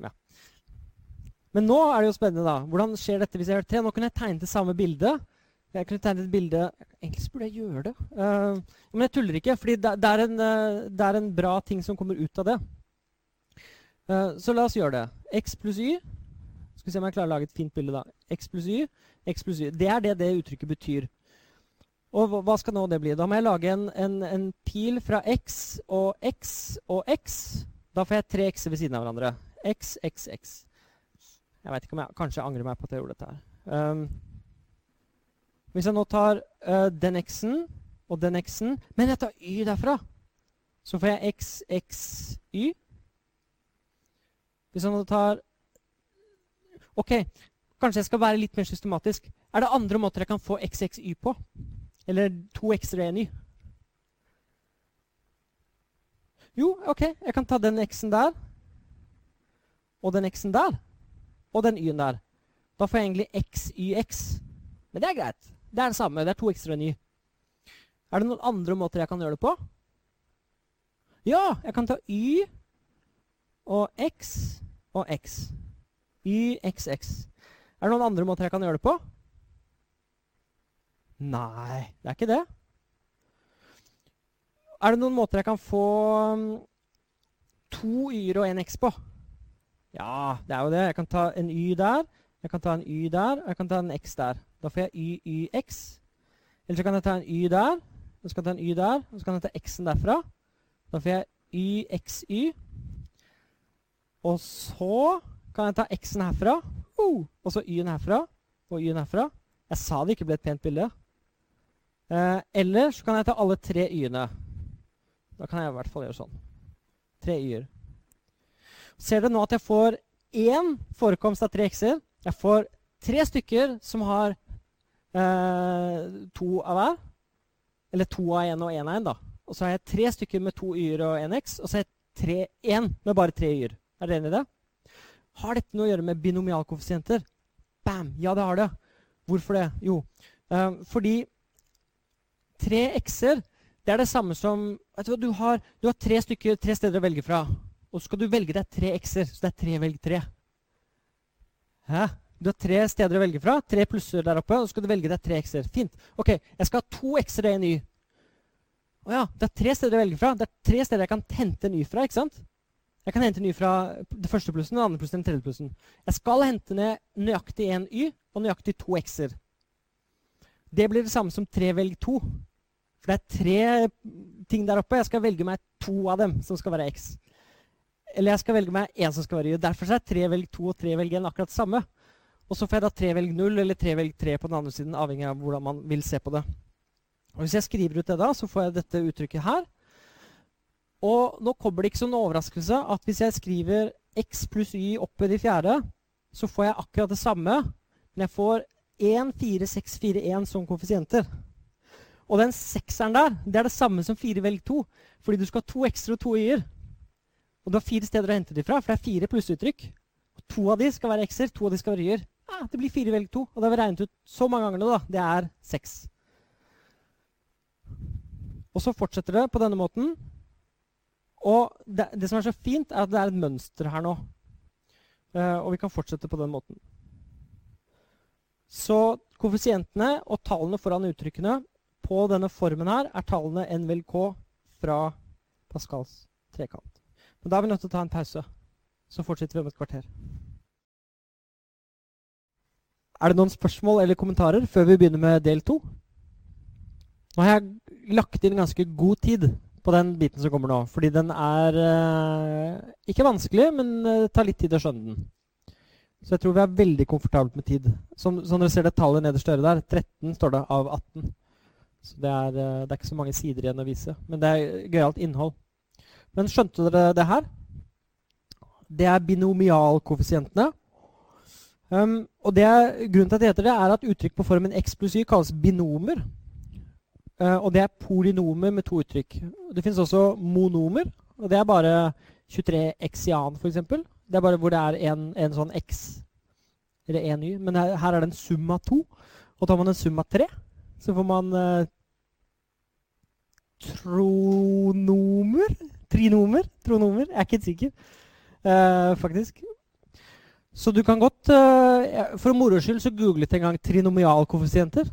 Ja. Men nå er det jo spennende, da. Hvordan skjer dette hvis jeg gjør tre? Nå kunne jeg tegnet det samme bildet jeg kunne tegnet et bilde Egentlig burde jeg gjøre det. Uh, men jeg tuller ikke, for det, uh, det, er en, bra ting som kommer ut av det. Uh, så la oss gjøre det. X pluss y Skal vi se om jeg klarer å lage et fint bilde. da. X pluss y, X pluss y. Det er det det uttrykket betyr. Og hva skal nå det bli? Da må jeg lage en, en, en pil fra x og x og x. Da får jeg tre x-er ved siden av hverandre. X, x, x. Jeg vet ikke om jeg kanskje angrer meg på at jeg gjorde dette her. Um, hvis jeg nå tar uh, den x-en og den x-en Men jeg tar y derfra. Så får jeg x, x, y. Hvis jeg nå tar OK, kanskje jeg skal være litt mer systematisk. Er det andre måter jeg kan få x, x, y på? Eller to x-er og én y? Jo, OK, jeg kan ta den x-en der. Og den x-en der. Og den y-en der. Da får jeg egentlig x, y, x. Men det er greit. Det er det samme. Det er to ekstra y. Er det noen andre måter jeg kan gjøre det på? Ja, jeg kan ta y og x og x. Y, x, x. Er det noen andre måter jeg kan gjøre det på? Nei, det er ikke det. Er det noen måter jeg kan få um, to y-er og en x på? Ja, det er jo det. Jeg kan ta en y der, jeg kan ta en y der, og jeg kan ta en x der. Da får jeg y, yx. Eller så kan jeg ta en y der, og så kan jeg ta en y der, og så kan jeg ta x-en derfra. Da får jeg y, x, y. Og så kan jeg ta x-en herfra, uh, og så y-en herfra, og y-en herfra. Jeg sa det ikke ble et pent bilde. Eh, eller så kan jeg ta alle tre y-ene. Da kan jeg i hvert fall gjøre sånn. Tre y-er. Ser dere nå at jeg får én forekomst av tre x-er? Jeg får tre stykker som har Eh, to av hver. Eller to av én og én av én, da. og så har jeg tre stykker med to y-er og en x, og så har jeg én med bare tre y-er. Er dere enig i det? Har dette noe å gjøre med binomialkoeffisienter? Bam! Ja, det har det. Hvorfor det? Jo, eh, fordi tre x-er det er det samme som du, du, har, du har tre, stykker, tre steder å velge fra. Og så skal du velge deg tre x-er. Så det er tre velg tre. Hæ? Du har tre steder å velge fra. Tre plusser der oppe. Og så skal du velge deg tre x-er. Fint. Ok, jeg skal ha to x-er og en y. Å ja, det er tre steder å velge fra. Det er tre steder jeg kan hente en y fra. ikke sant? Jeg kan hente en y fra det første plussen, den andre plussen, den tredje plussen. Jeg skal hente ned nøyaktig en y og nøyaktig to x-er. Det blir det samme som tre velg to. For det er tre ting der oppe. Jeg skal velge meg to av dem som skal være x. Eller jeg skal velge meg én som skal være y. Derfor er tre velg to og tre velg én akkurat det samme. Og så får jeg da tre velg null eller tre velg tre på den andre siden, avhengig av hvordan man vil se på det. Og Hvis jeg skriver ut det da, så får jeg dette uttrykket her. Og nå kommer det ikke som en overraskelse at hvis jeg skriver x pluss y oppe i de fjerde, så får jeg akkurat det samme, men jeg får 1, 4, 6, 4, 1 som koeffisienter. Og den sekseren der det er det samme som 4 velg 2. Fordi du skal ha to x-er og to y-er. Og du har fire steder å hente de fra, for det er fire plussuttrykk. To av de skal være x-er, to av de skal være y-er. Ja, det blir fire velg to. Og det har vi regnet ut så mange ganger nå. da. Det er seks. Og så fortsetter det på denne måten. Og det, det, som er så fint, er at det er et mønster her nå. Uh, og vi kan fortsette på den måten. Så koeffisientene og tallene foran uttrykkene på denne formen her er tallene n vel k fra Pascals trekant. Men da er vi nødt til å ta en pause. Så fortsetter vi om et kvarter. Er det noen spørsmål eller kommentarer før vi begynner med del to? Nå har jeg lagt inn ganske god tid på den biten som kommer nå. Fordi den er eh, ikke vanskelig, men eh, tar litt tid å skjønne den. Så jeg tror vi er veldig komfortabelt med tid. Som, som dere ser det tallet nederst i der, 13 står det av 18. Så det er, eh, det er, ikke så mange sider igjen å vise. Men det er gøyalt innhold. Men skjønte dere det her? Det er binomialkoeffisientene. Um, og det er, grunnen til at det heter det, er at uttrykk på formen x pluss y kalles binomer. Uh, og det er polinomer med to uttrykk. Det finnes også monomer. Og det er bare 23 eksian, f.eks. Det er bare hvor det er en, en sånn x eller en y. Men her, her, er det en sum av to. Og tar man en sum av tre, så får man uh, tronomer? Trinomer? Tronomer? Jeg er ikke helt sikker, uh, faktisk. Så du kan godt uh, For moro skyld så googlet jeg en gang trinomialkoeffisienter.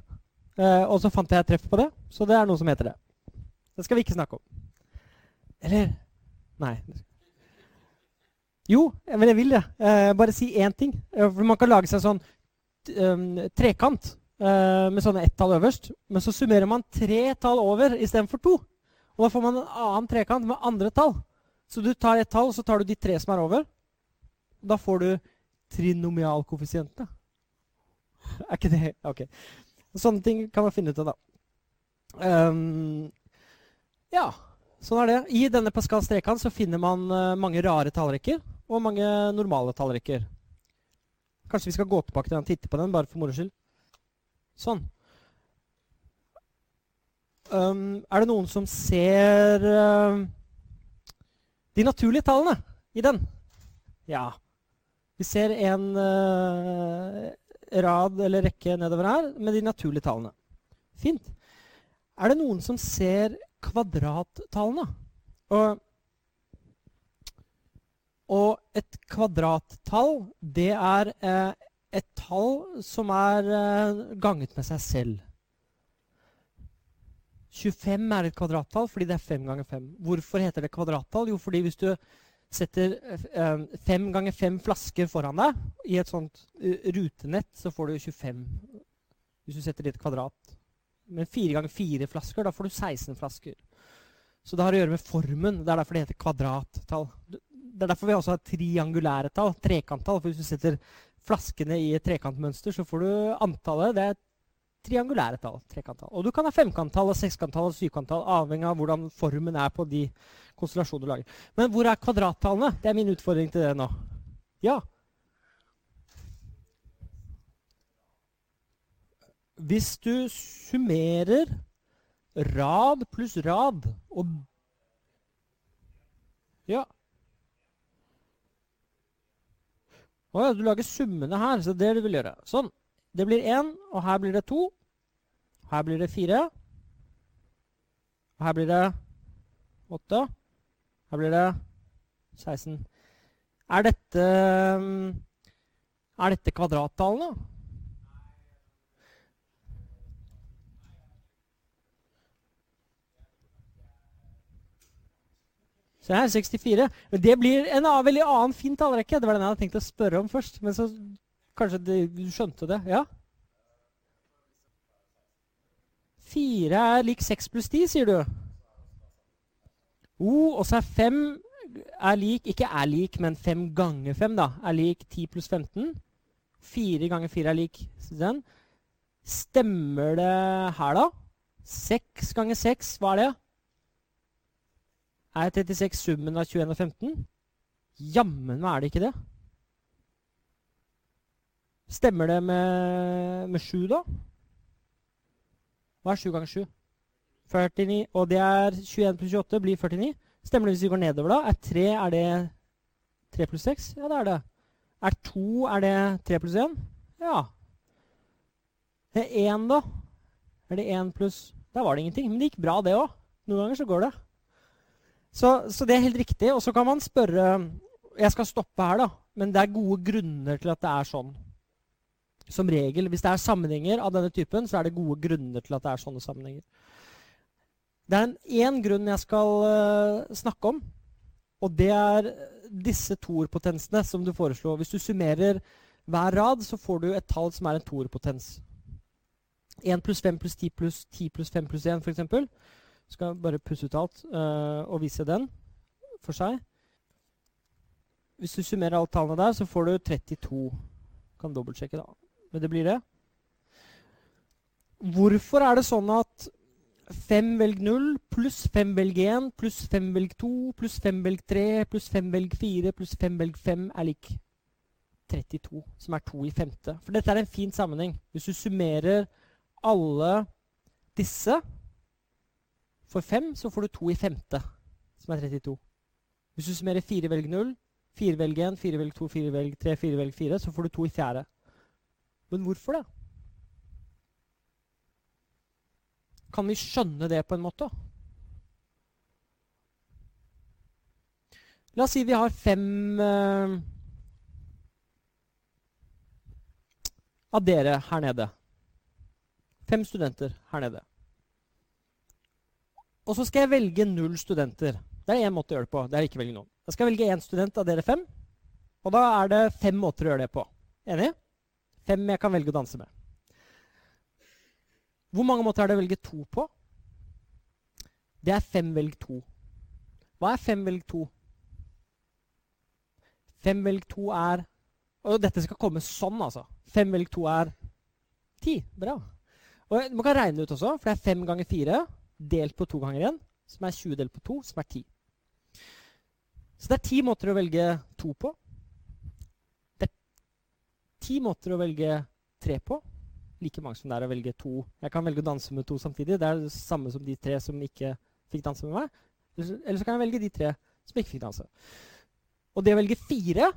Uh, og så fant jeg treff på det, så det er noe som heter det. Det skal vi ikke snakke om. Eller Nei. Jo, men jeg vil det. Uh, bare si én ting. for man kan lage seg sånn um, trekant med sånne ett-tall øverst. Men så summerer man tre tall over istedenfor to. Og da får man en annen trekant med andre tall. Så du tar ett tall, så tar du de tre som er over. Da får du trinomialkoeffisientene. Er ikke det Ok. Sånne ting kan man finne ut av, da. Um, ja, sånn er det. I denne Pascals trekant så finner man uh, mange rare tallrekker og mange normale tallrekker. Kanskje vi skal gå tilbake til den og titte på den, bare for moro skyld. Sånn. Um, er det noen som ser uh, de naturlige tallene i den? Ja. Vi ser en uh, rad eller rekke nedover her med de naturlige tallene. Fint. Er det noen som ser kvadrattallene? Og, og et kvadrattall, det er uh, et tall som er uh, ganget med seg selv. 25 er et kvadrattall fordi det er 5 ganger 5. Hvorfor heter det kvadrattall? Jo, fordi hvis du setter 5 ganger 5 flasker foran deg i et sånt uh, rutenett, så får du 25 hvis du setter det i et kvadrat. Men 4 ganger 4 flasker, da får du 16 flasker. Så det har å gjøre med formen. Det er derfor det heter kvadrattall. Det er derfor vi også har triangulære tall, trekanttall. For hvis du setter flaskene i et trekantmønster, så får du antallet. Det er triangulære tall. trekanttall. Og du kan ha femkanttall, sekskantall og syvkanttall, avhengig av hvordan formen er på de konstellasjoner du lager. Men hvor er kvadrattallene? Det er min utfordring til dere nå. Ja? Hvis du summerer rad pluss rad. Og Ja. Å ja, du lager summene her, så det er det du vil gjøre. Sånn. Det blir én, og her blir det to. Her blir det fire. Og her blir det åtte. Her blir det 16. Er dette Er dette kvadrattallene? Se her, 64. Det blir en veldig annen fin tallrekke. Det var den jeg hadde tenkt å spørre om først. Men så kanskje det, du skjønte det? Ja? 4 er lik 6 pluss 10, sier du. O, og så er 5 er lik, ikke er lik, men 5 ganger 5 da, er lik 10 pluss 15. 4 ganger 4 er lik den. Stemmer det her, da? 6 ganger 6, hva er det? Er 36 summen av 21 og 15? Jammen meg er det ikke det. Stemmer det med, med 7, da? Hva er 7 ganger 7? 49. Og det er 21 pluss 28 blir 49. Stemmer det hvis vi går nedover, da? Er 3 er det 3 pluss 6? Ja, det er det. Er 2 er det 3 pluss 1? Ja. Det er 1, da? Er det 1 pluss Der var det ingenting. Men det gikk bra, det òg. Noen ganger så går det. Så, så, det er helt riktig. Og så kan man spørre Jeg skal stoppe her, da. Men det er gode grunner til at det er sånn. Som regel, Hvis det er sammenhenger av denne typen, så er det gode grunner til at det er sånne sammenhenger. Det er én grunn jeg skal uh, snakke om. Og det er disse toerpotensene som du foreslår. Hvis du summerer hver rad, så får du et tall som er en toerpotens. 1 pluss 5 pluss 10 pluss 10 pluss 5 pluss 1, f.eks. Skal bare pusse ut alt uh, og vise den for seg. Hvis du summerer alle tallene der, så får du 32. Kan dobbeltsjekke, da. Men det blir det. Hvorfor er det sånn at 5 velg 0 pluss 5 velg 1 pluss 5 velg 2 pluss 5 velg 3 pluss 5 velg 4 pluss 5 velg 5 er lik 32, som er 2 i femte? For dette er en fin sammenheng. Hvis du summerer alle disse for 5 så får du 2 i femte, som er 32. Hvis du summerer 4 velg 0, 4 velg 1, 4 velg 2, 4 velg 3, 4 velg 4, så får du 2 i fjerde. Men hvorfor det? Kan vi skjønne det på en måte? La oss si vi har fem uh, av dere her nede. Fem studenter her nede. Og så skal jeg velge null studenter. Det er én måte å gjøre det på. Det er ikke velge noen. Jeg skal velge én student av dere fem. Og da er det fem måter å gjøre det på. Enig? Fem jeg kan velge å danse med. Hvor mange måter er det å velge to på? Det er fem velg to. Hva er fem velg to? Fem velg to er Og dette skal komme sånn, altså. Fem velg to er ti. Bra. Og Man kan regne ut også, for det er fem ganger fire delt på to ganger igjen, som er 20 delt på to, som er ti. Så det er ti måter å velge to på. Det er ti måter å velge tre på. Like mange som det er å velge to. Jeg kan velge å danse med to samtidig. Det er det samme som de tre som ikke fikk danse med meg. Eller så kan jeg velge de tre som ikke fikk danse. Og det å velge fire,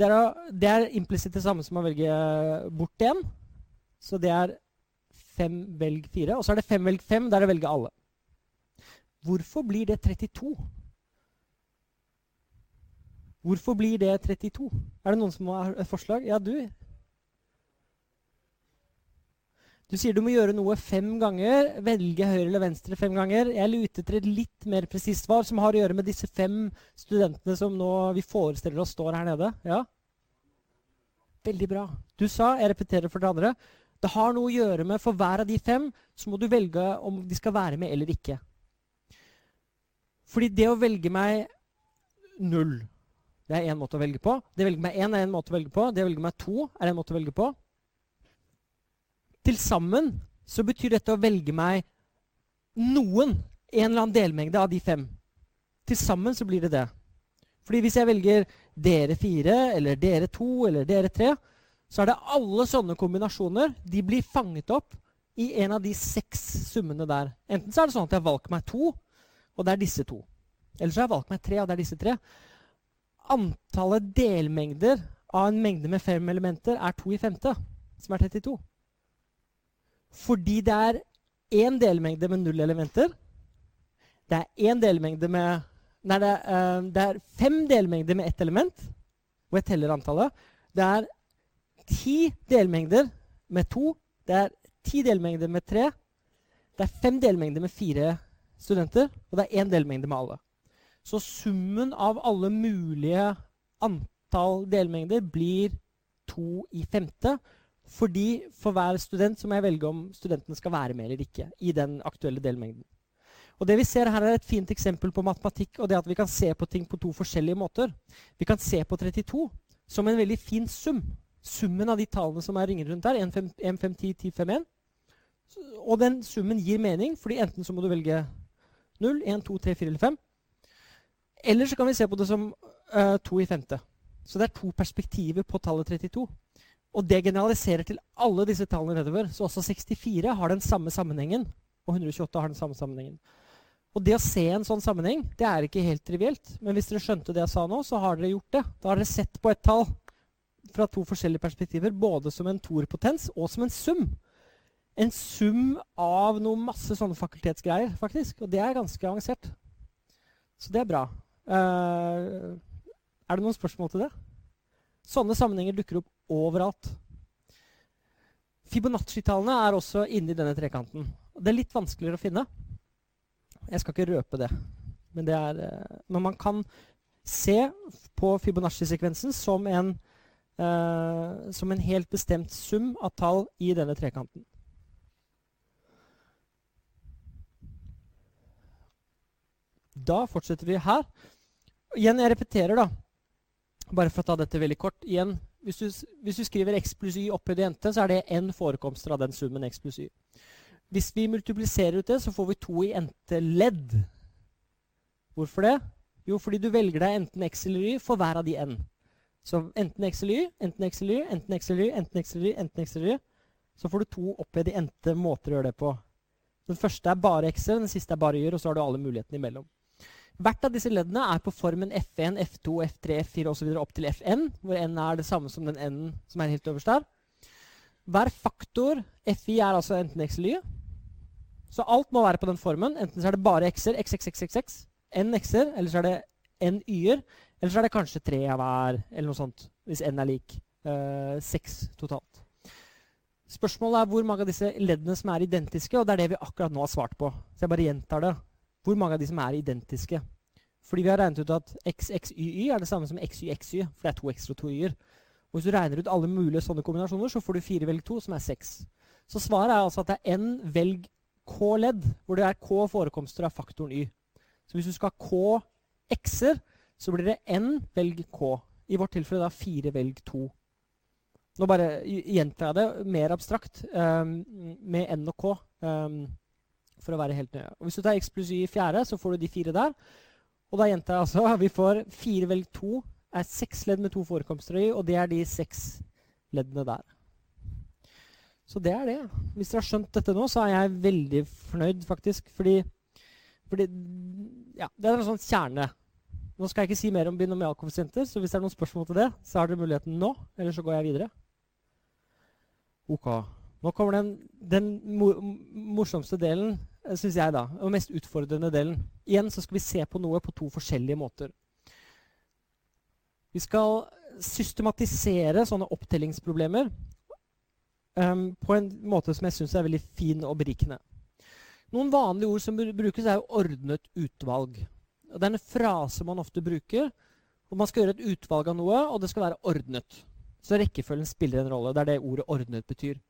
det er, det er implisitt det samme som å velge bort én. Så det er fem velg fire. Og så er det fem velg fem, der å velge alle. Hvorfor blir det 32? Hvorfor blir det 32? Er det noen som har et forslag? Ja, du. Du sier du må gjøre noe fem ganger, velge høyre eller venstre fem ganger. Jeg er etter et litt mer presist svar som har å gjøre med disse fem studentene som nå vi forestiller oss står her nede. Ja? Veldig bra. Du sa, jeg repeterer for det andre, det har noe å gjøre med for hver av de fem så må du velge om de skal være med eller ikke. Fordi det å velge meg null det er én måte å velge på. Det å velge meg én er en måte å velge på. Det å velge meg to er en måte å velge på. Til sammen så betyr dette å velge meg noen, en eller annen delmengde av de fem. Til sammen så blir det det. Fordi hvis jeg velger dere fire, eller dere to, eller dere tre, så er det alle sånne kombinasjoner. De blir fanget opp i en av de seks summene der. Enten så er det sånn at jeg har valgt meg to, og det er disse to. Eller så har jeg valgt meg tre, og det er disse tre. Antallet delmengder av en mengde med fem elementer er to i femte, som er 32. Fordi det er én delmengde med null elementer. Det er én delmengde med Nei, det, er, det er fem delmengder med ett element, og jeg teller antallet. Det er ti delmengder med to. Det er ti delmengder med tre. Det er fem delmengder med fire studenter, og det er én delmengde med alle. Så summen av alle mulige antall delmengder blir to i femte. Fordi for hver student så må jeg velge om studentene skal være med eller ikke. i den aktuelle delmengden. Og det vi ser her er et fint eksempel på matematikk og det at vi kan se på ting på to forskjellige måter. Vi kan se på 32 som en veldig fin sum. Summen av de tallene som er ringer rundt her. 1, 5, 1, 5, 10, 10, 5, 1. Og den summen gir mening, fordi enten så må du velge 0, 1, 2, 3, 4 eller 5. Eller så kan vi se på det som uh, 2 i femte. Så det er to perspektiver på tallet 32. Og det generaliserer til alle disse tallene nedover. Så også 64 har den samme sammenhengen. Og 128 har den samme sammenhengen. Og det å se en sånn sammenheng det er ikke helt trivielt. Men hvis dere skjønte det jeg sa nå, så har dere gjort det. Da har dere sett på et tall fra to forskjellige perspektiver, både som en torpotens og som en sum. En sum av noe masse sånne fakultetsgreier, faktisk. Og det er ganske avansert. Så det er bra. Uh, er det noen spørsmål til det? Sånne sammenhenger dukker opp overalt. Fibonacci-tallene er også inni denne trekanten. Det er litt vanskeligere å finne. Jeg skal ikke røpe det. Men, det er, når men man kan se på Fibonacci-sekvensen som, eh, som en helt bestemt sum av tall i denne trekanten. Da fortsetter vi her. Igjen, jeg repeterer, da. Bare for å ta dette veldig kort. Igjen, hvis du, hvis du skriver x pluss y opphøyd i ente, så er det n forekomster av den summen x pluss y. Hvis vi multipliserer ut det, så får vi to i ente-ledd. Hvorfor det? Jo, fordi du velger deg enten x eller y for hver av de n. Så enten x eller y, enten x eller y, enten x eller y, enten x eller y, enten x eller y. Så får du to opphøyd i ente måter å gjøre det på. Den første er bare x-er, den siste er bare y-er, og så har du alle mulighetene imellom. Hvert av disse leddene er på formen F1, F2, F3, F4 osv. opp til Fn, hvor n er det samme som den n som er helt øverst der. Hver faktor Fi er altså enten x eller y. Så alt må være på den formen. Enten så er det bare x-er, x, x, x, x, x, n x-er, eller så er det n y-er. Eller så er det kanskje tre av hver, eller noe sånt, hvis n er lik. Uh, seks totalt. Spørsmålet er hvor mange av disse leddene som er identiske, og det er det vi akkurat nå har svart på. Så jeg bare gjentar det hvor mange av de som er identiske. Fordi vi har regnet ut at XXYY er det samme som XYXY, for det er to og to y-er. Og hvis du regner ut alle mulige sånne kombinasjoner, så får du fire velg to, som er seks. Så svaret er altså at det er n velg k-ledd, hvor det er k forekomster av faktoren y. Så hvis du skal ha k x-er, så blir det n velg k. I vårt tilfelle da fire velg to. Nå bare gjentar jeg det mer abstrakt, um, med n og k. Um, for å være helt nøye. Og hvis du tar x pluss y i fjerde, så får du de fire der. Og da gjentar jeg altså [laughs] vi får fire velg to er seks ledd med to forekomster i, og det er de seks leddene der. Så det er det. Hvis dere har skjønt dette nå, så er jeg veldig fornøyd, faktisk. Fordi, fordi ja, det er en sånn kjerne. Nå skal jeg ikke si mer om binomialkoeffisienter, så hvis det er noen spørsmål til det, så har dere muligheten nå. Eller så går jeg videre. Ok. Nå kommer den, den morsomste delen syns jeg, da. Og mest utfordrende delen. Igjen så skal vi se på noe på to forskjellige måter. Vi skal systematisere sånne opptellingsproblemer um, på en måte som jeg syns er veldig fin og berikende. Noen vanlige ord som brukes, er jo 'ordnet utvalg'. Og det er en frase man ofte bruker. Og man skal gjøre et utvalg av noe, og det skal være ordnet. Så rekkefølgen spiller en rolle. Det er det ordet 'ordnet' betyr.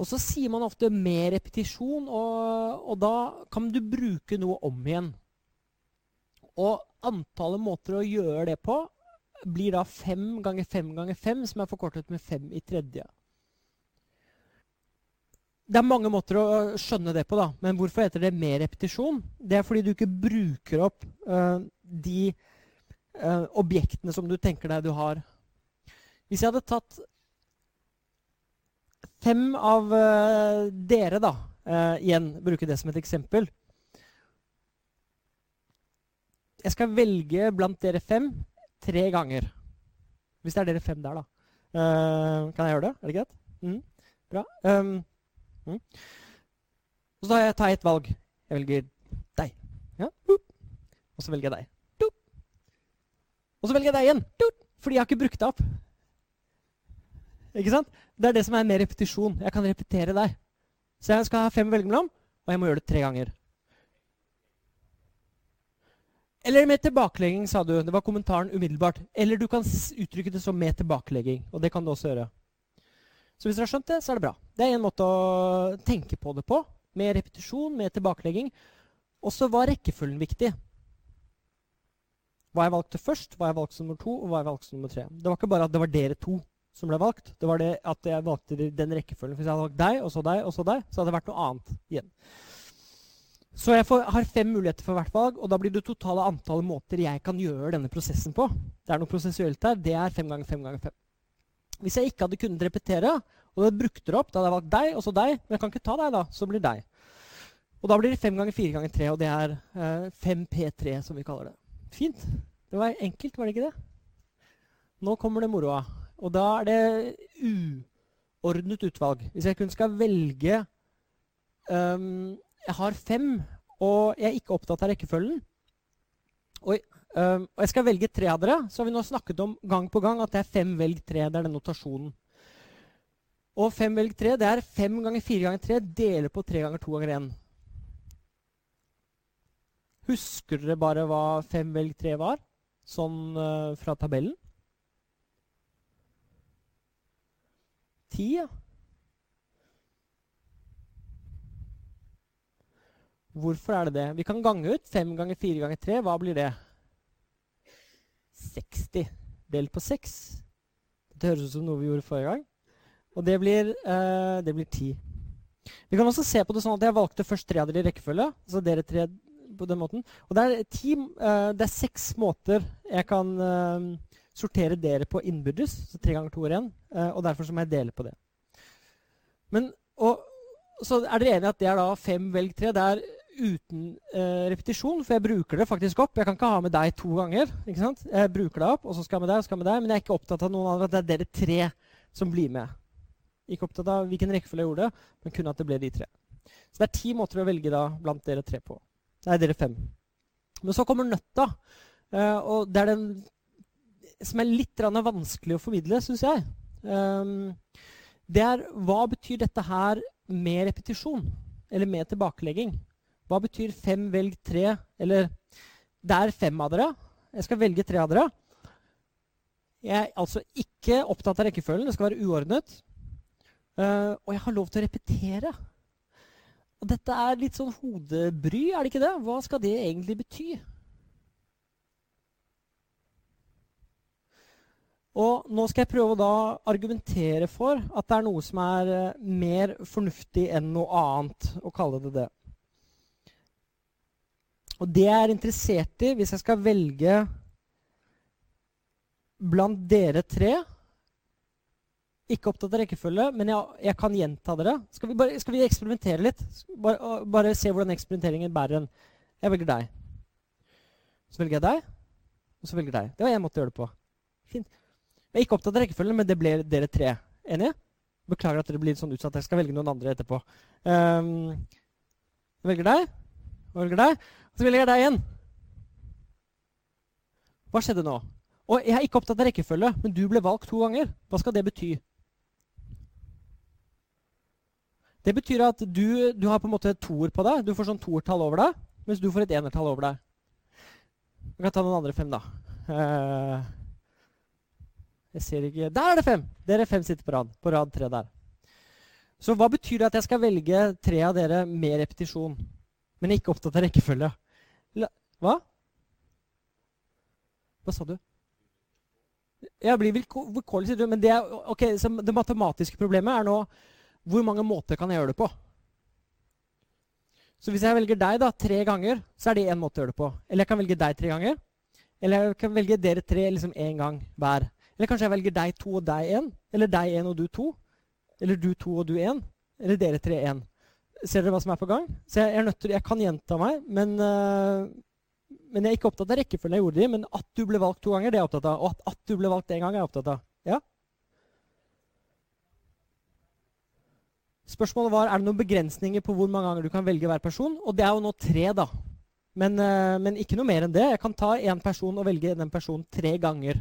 Og så sier man ofte mer repetisjon, og, og, da kan du bruke noe om igjen. Og antallet måter å gjøre det på blir da fem ganger fem ganger fem, som er forkortet med fem i tredje. Det er mange måter å skjønne det på, da. men hvorfor heter det mer repetisjon? Det er fordi du ikke bruker opp uh, de uh, objektene som du tenker deg du har. Hvis jeg hadde tatt fem av uh, dere, da, uh, igjen bruke det som et eksempel Jeg skal velge blant dere fem tre ganger. Hvis det er dere fem der, da. Uh, kan jeg gjøre det? Er det greit? Mm. Bra. Um, mm. Så tar jeg et valg. Jeg velger deg. Ja. Og så velger jeg deg. Og så velger jeg deg igjen. Fordi jeg har ikke brukt det opp. Ikke sant? Det er det som er mer repetisjon. Jeg kan repetere deg. Så jeg skal ha fem å velge mellom, og jeg må gjøre det tre ganger. Eller med tilbakelegging, sa du. Det var kommentaren umiddelbart. Eller du kan uttrykke det som med tilbakelegging. Og det kan du også gjøre. Så hvis dere har skjønt det, så er det bra. Det er en måte å tenke på det på. Med repetisjon, med tilbakelegging. Og så var rekkefølgen viktig. Hva jeg valgte først, hva jeg valgte som nummer to, og hva jeg valgte som nummer tre. Det var ikke bare at det var dere to som ble valgt. Det var det at jeg valgte den rekkefølgen. Hvis jeg hadde valgt deg, og så deg, og så deg, så hadde det vært noe annet igjen. Så jeg får, har fem muligheter for hvert valg, og da blir det totale antallet måter jeg kan gjøre denne prosessen på. Det er noe prosessuelt der. Det er fem ganger fem ganger fem. Hvis jeg ikke hadde kunnet repetere, og det brukte det opp, da hadde jeg valgt deg og så deg. Men jeg kan ikke ta deg, da. Så blir det deg. Og da blir det fem ganger fire ganger tre, og det er eh, 5P3, som vi kaller det. Fint. Det var enkelt, var det ikke det? Nå kommer det moroa. Og da er det uordnet utvalg. Hvis jeg kun skal velge um, Jeg har fem, og jeg er ikke opptatt av rekkefølgen. Og, um, og, jeg skal velge tre av dere. Så har vi nå snakket om gang på gang at det er fem velg tre. Det er den notasjonen. Og fem velg tre det er fem ganger fire ganger tre deler på tre ganger to ganger én. Husker dere bare hva fem velg tre var? Sånn uh, fra tabellen? Ti, ja. Hvorfor er det det? Vi kan gange ut. Fem ganger fire ganger tre, hva blir det? 60 delt på 6. Det høres ut som noe vi gjorde forrige gang. Og det blir, eh, det blir 10. Vi kan også se på det sånn at jeg valgte først tre av dere i rekkefølge. Så dere tre på den måten. Og det er, ti, eh, det er seks måter jeg kan uh, sortere dere på innbyrdes. Så tre ganger to er én. Uh, og derfor så må jeg dele på det. Men, og, så er dere enige at det er da fem velg tre? Det er uten repetisjon, for jeg bruker det faktisk opp. Jeg kan ikke ha med deg to ganger. ikke sant? Jeg bruker det opp, og så skal jeg med deg, og så skal jeg med deg. Men jeg er ikke opptatt av noen andre, at det er dere tre som blir med. Ikke opptatt av hvilken rekkefølge jeg gjorde det, men kun at det ble de tre. Så det er ti måter å velge da blant dere tre på. Nei, dere fem. Men så kommer nøtta. Eh, og det er den som er litt vanskelig å formidle, syns jeg. Um, det er hva betyr dette her med repetisjon? Eller med tilbakelegging? Hva betyr fem, velg tre? Eller det er fem av dere. Jeg skal velge tre av dere. Jeg er altså ikke opptatt av rekkefølgen. Det skal være uordnet. Uh, og jeg har lov til å repetere. Og dette er litt sånn hodebry, er det ikke det? Hva skal det egentlig bety? Og nå skal jeg prøve å da argumentere for at det er noe som er uh, mer fornuftig enn noe annet, å kalle det det. Og det jeg er interessert i, hvis jeg skal velge blant dere tre ikke opptatt av rekkefølge, men jeg, jeg, kan gjenta dere. Skal vi, bare, skal vi eksperimentere litt? Bare, bare, se hvordan eksperimenteringen bærer en. Jeg velger deg. Så velger jeg deg, og så velger jeg deg. Det var én måte å gjøre det på. Fint. Jeg er ikke opptatt av rekkefølgen, men det ble dere tre. Enige? Beklager at dere blir sånn utsatt. Jeg skal velge noen andre etterpå. Um, velger deg, Jeg velger deg, så velger jeg deg igjen. Hva skjedde nå? Og Jeg er ikke opptatt av rekkefølge, men du ble valgt to ganger. Hva skal det bety? Det betyr at du, du har på en måte et toer på deg. Du får sånn toertall over deg, mens du får et enertall over deg. Vi kan ta noen andre fem, da. Uh, jeg ser ikke Der er det fem! Dere fem sitter på rad. På rad tre der. Så hva betyr det at jeg skal velge tre av dere med repetisjon, men ikke opptatt av rekkefølge? Hva? Hva sa du? Jeg blir vilkårlig, sier du. Men det, okay, det matematiske problemet er nå hvor mange måter kan jeg gjøre det på? Så hvis jeg velger deg da, tre ganger, så er det én måte å gjøre det på. Eller jeg kan velge deg tre ganger. Eller jeg kan velge dere tre liksom én gang hver. Eller kanskje jeg velger deg to og deg én. Eller deg én og du to. Eller du to og du én. Eller dere tre én. Ser dere hva som er på gang? Så jeg, nødt til, jeg kan gjenta meg, men, uh, men jeg er ikke opptatt av rekkefølgen jeg gjorde det i. Men at du ble valgt to ganger, det er jeg opptatt av. Og at, at du ble valgt én gang, er jeg opptatt av. Ja? Spørsmålet var er det noen begrensninger på hvor mange ganger du kan velge hver person. Og det er jo nå tre, da. Men, uh, men ikke noe mer enn det. Jeg kan ta én person og velge den personen tre ganger.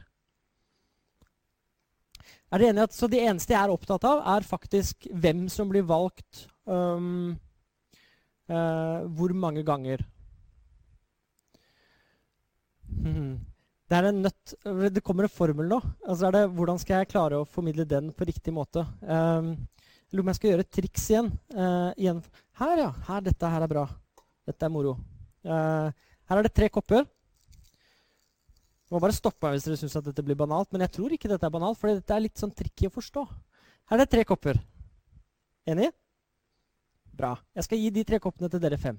Er dere enige at, Så det eneste jeg er opptatt av, er faktisk hvem som blir valgt um, uh, hvor mange ganger. Hmm. Det er en nøtt Det kommer en formel nå. Altså er det, hvordan skal jeg klare å formidle den på riktig måte? Um, lurer på om jeg skal gjøre et triks igjen. Uh, igjen. Her, ja. Her, dette her er bra. Dette er moro. Uh, her er det tre kopper. Du må bare stoppe meg hvis dere syns dette blir banalt. Men jeg tror ikke dette er banalt, for dette er litt sånn tricky å forstå. Her er det tre kopper. Enig? Bra. Jeg skal gi de tre koppene til dere fem.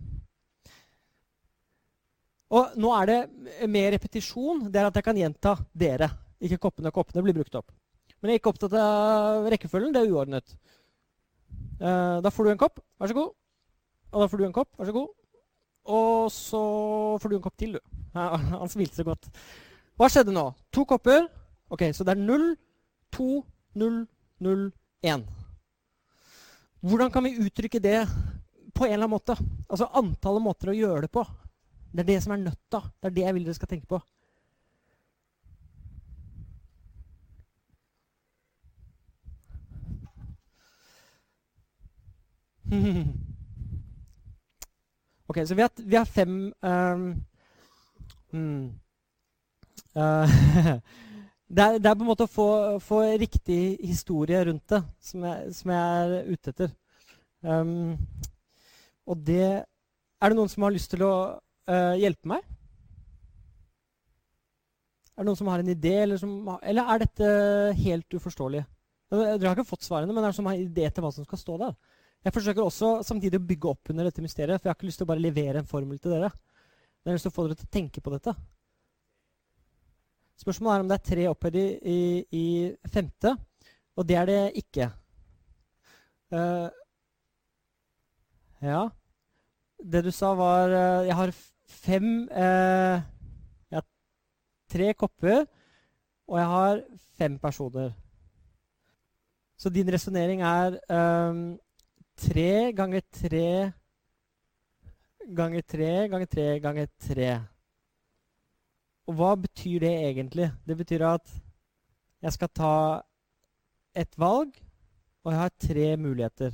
Og nå er det mer repetisjon. Det er at jeg kan gjenta dere. Ikke koppene. Koppene blir brukt opp. Men jeg er ikke opptatt av rekkefølgen. Det er uordnet. Uh, da får du en kopp. Vær så god. Og da får du en kopp. Vær så god. Og så får du en kopp til, du. [laughs] Han smilte så godt. Hva skjedde nå? To kopper. Ok, Så det er 0, 2, 0, 0, 1. Hvordan kan vi uttrykke det på en eller annen måte? Altså antallet måter å gjøre det på. Det er det som er nøtta. Det er det jeg vil dere skal tenke på. [laughs] ok, så vi har, vi har fem um, hmm. Uh, [laughs] det, er, det, er, på en måte å få, få, riktig historie rundt det som jeg, som jeg er ute etter. Um, og det Er det noen som har lyst til å uh, hjelpe meg? Er det noen som har en idé, eller, som, eller er dette helt uforståelig? Dere har ikke fått svarene, men er det som har idé til hva som skal stå der? Jeg forsøker også samtidig å bygge opp under dette mysteriet, for jeg har ikke lyst til å bare levere en formel til dere. Jeg har lyst til å få dere til å tenke på dette. Spørsmålet er om det er tre opphøyd i, i, i, femte, og det er det ikke. Uh, ja Det du sa, var uh, Jeg har fem uh, Jeg har tre kopper, og jeg har fem personer. Så din resonnering er tre ganger tre ganger tre ganger tre ganger tre. Og hva betyr det egentlig? Det betyr at jeg skal ta et valg, og jeg har tre muligheter.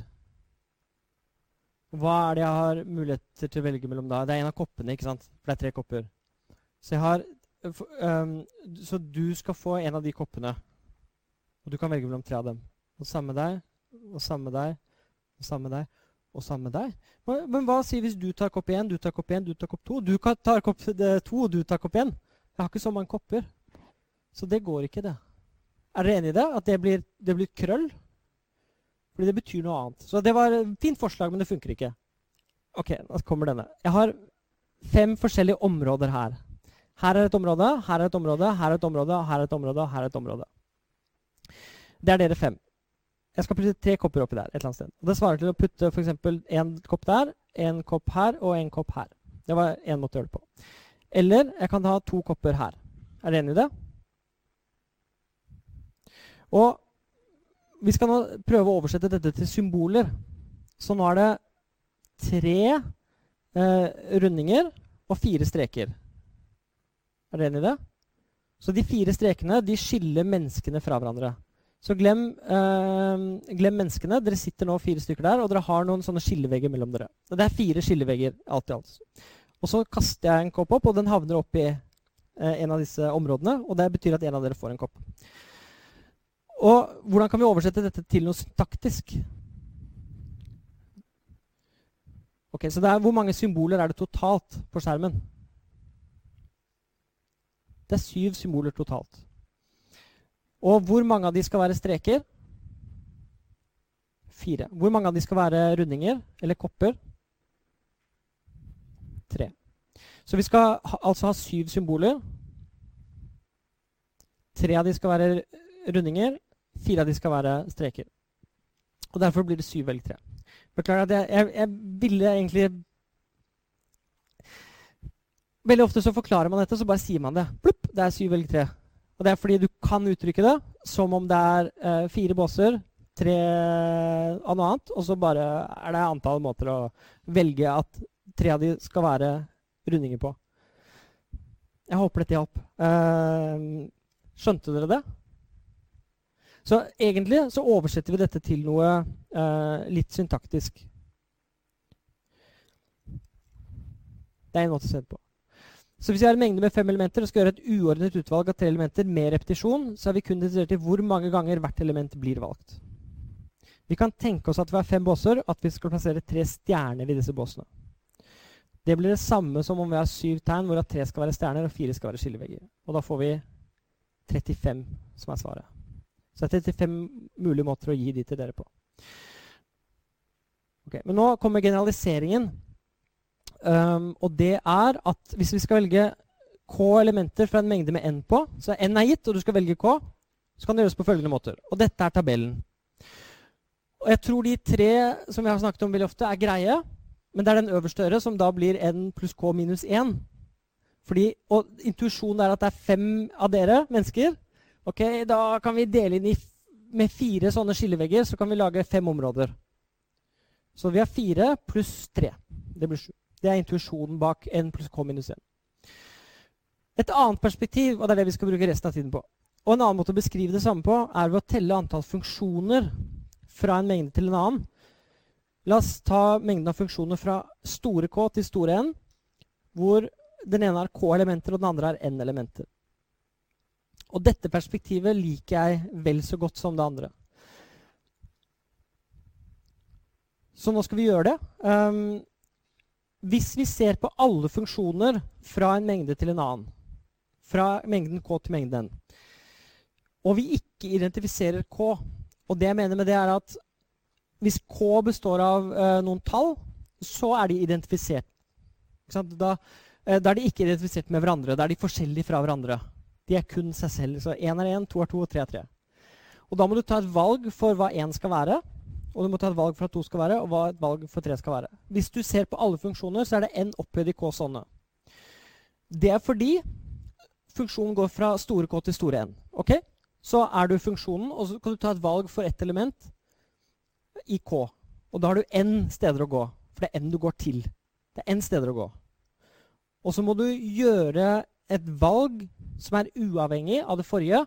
Hva er det jeg har muligheter til å velge mellom da? Det er en av koppene, ikke sant? For det er tre kopper. Så, har, um, så du skal få en av de koppene. Og du kan velge mellom tre av dem. Og samme deg, og samme deg, og samme deg, og samme deg. Men, men hva sier hvis du tar kopp én, du tar kopp én, du tar kopp to? Du tar kopp to, og du tar kopp én. Jeg har ikke så mange kopper. Så det går ikke, det. Er dere enig i det? At det blir, det blir krøll? Fordi det betyr noe annet. Så det var et fint forslag, men det funker ikke. Ok, nå kommer denne. Jeg har fem forskjellige områder her. Her er et område, her er et område, her er et område, her er et område, her er et område. Det er dere fem. Jeg skal putte tre kopper oppi der. et eller annet sted. Og Det svarer til å putte f.eks. en kopp der, en kopp her og en kopp her. Det var én måte å gjøre det på. Eller jeg kan ha to kopper her. Er dere enig i det? Og vi skal nå prøve å oversette dette til symboler. Så nå er det tre eh, rundinger og fire streker. Er dere enig i det? Så de fire strekene de skiller menneskene fra hverandre. Så glem, eh, glem, menneskene. Dere sitter nå fire stykker der, og dere har noen sånne skillevegger mellom dere. Det er fire skillevegger alt i alt. Og så kaster jeg en kopp opp, og den havner opp eh, en av disse områdene. Og det betyr at en av dere får en kopp. Og hvordan kan vi oversette dette til noe taktisk? Ok, Så det er, hvor mange symboler er det totalt på skjermen? Det er syv symboler totalt. Og hvor mange av de skal være streker? Fire. Hvor mange av de skal være rundinger eller kopper? Tre. Så vi skal ha, altså ha syv symboler. Tre av de skal være rundinger, fire av de skal være streker. Og derfor blir det syv velg tre. Beklager at jeg, jeg, jeg ville egentlig Veldig ofte så forklarer man dette, så bare sier man det. Plupp, det er syv velg tre. Og det er fordi du kan uttrykke det som om det er eh, fire båser, tre av noe annet, og så bare er det antall måter å velge at tre av de skal være rundinger på. Jeg håper dette hjalp. Uh, skjønte dere det? Så egentlig så oversetter vi dette til noe uh, litt syntaktisk. Det er en måte å se det på. Så hvis vi har en mengde med fem elementer og skal gjøre et uordnet utvalg av tre elementer med repetisjon, så er vi kun interessert i hvor mange ganger hvert element blir valgt. Vi kan tenke oss at vi har fem båser, at vi skal plassere tre stjerner i disse båsene. Det blir det samme som om vi har syv tegn, hvor tre skal være stjerner og fire skal være skillevegger. Og da får vi 35 som er svaret. Så det er 35 mulige måter å gi de til dere på. Okay, men nå kommer generaliseringen. Um, og det er at hvis vi skal velge k elementer fra en mengde med n på, så n er gitt, og du skal velge k, så kan det gjøres på følgende måter. Og dette er tabellen. Og jeg tror de tre som vi har snakket om veldig ofte, er greie. Men det er den øverste øre som da blir n pluss k minus 1. Fordi, og intuisjonen er at det er fem av dere mennesker. Ok, Da kan vi dele inn i med fire sånne skillevegger, så kan vi lage fem områder. Så vi har fire pluss tre. Det blir sju. Det er intuisjonen bak n pluss k minus 1. Et annet perspektiv, og det er det vi skal bruke resten av tiden på, og en annen måte å beskrive det samme på, er ved å telle antall funksjoner fra en mengde til en annen. La oss ta mengden av funksjoner fra store K til store N, hvor den ene er K-elementer og den andre er N-elementer. Og dette perspektivet liker jeg vel så godt som det andre. Så nå skal vi gjøre det. Um, hvis vi ser på alle funksjoner fra en mengde til en annen, fra mengden K til mengden N, og vi ikke identifiserer K Og det jeg mener med det, er at hvis K består av eh, noen tall, så er de identifisert. Da, eh, da, er de ikke identifisert med hverandre. Da er de forskjellige fra hverandre. De er kun seg selv. Så én er én, to er to, og tre er tre. Og da må du ta et valg for hva én skal være, og du må ta et valg for at to skal være, og hva et valg for tre skal være. Hvis du ser på alle funksjoner, så er det n opphøyd i k sånne. Det er fordi funksjonen går fra store k til store n. Okay? Så er du funksjonen, og så kan du ta et valg for ett element i K. Og da har du n steder å gå, for det er n du går til. Det er n steder å gå. Og så må du gjøre et valg som er uavhengig av det forrige,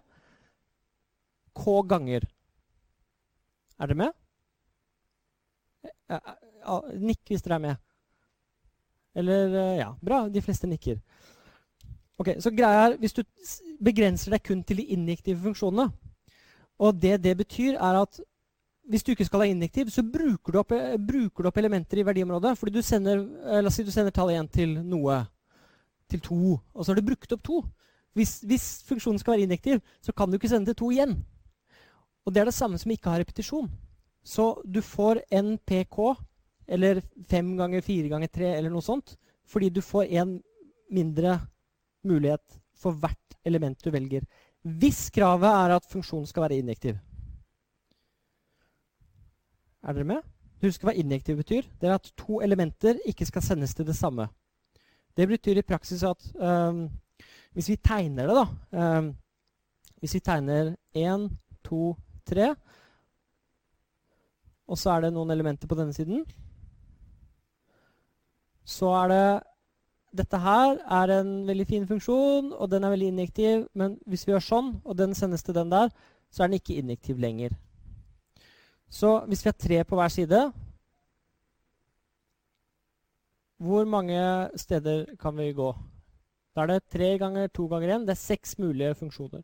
k ganger. Er dere med? Nikk hvis dere er med. Eller Ja, bra. De fleste nikker. Ok, så greia er, Hvis du begrenser deg kun til de injektive funksjonene Og det det betyr, er at hvis du ikke skal ha injektiv, så bruker du, opp, bruker du opp, elementer i verdiområdet. Fordi du sender, la oss si du sender tallet 1 til noe, til 2, og så har du brukt opp 2. Hvis, hvis, funksjonen skal være injektiv, så kan du ikke sende til 2 igjen. Og det er det samme som ikke har repetisjon. Så du får en PK, eller 5 ganger 4 ganger 3, eller noe sånt, fordi du får en mindre mulighet for hvert element du velger. Hvis kravet er at funksjonen skal være injektiv. Er dere med? Husk hva injektiv betyr. Det er at to elementer ikke skal sendes til det samme. Det betyr i praksis at um, hvis vi tegner det, da um, Hvis vi tegner 1, 2, 3 Og så er det noen elementer på denne siden Så er det Dette her er en veldig fin funksjon, og den er veldig injektiv. Men hvis vi gjør sånn, og den sendes til den der, så er den ikke injektiv lenger. Så hvis vi har tre på hver side Hvor mange steder kan vi gå? Da er det tre ganger to ganger én. Det er seks mulige funksjoner.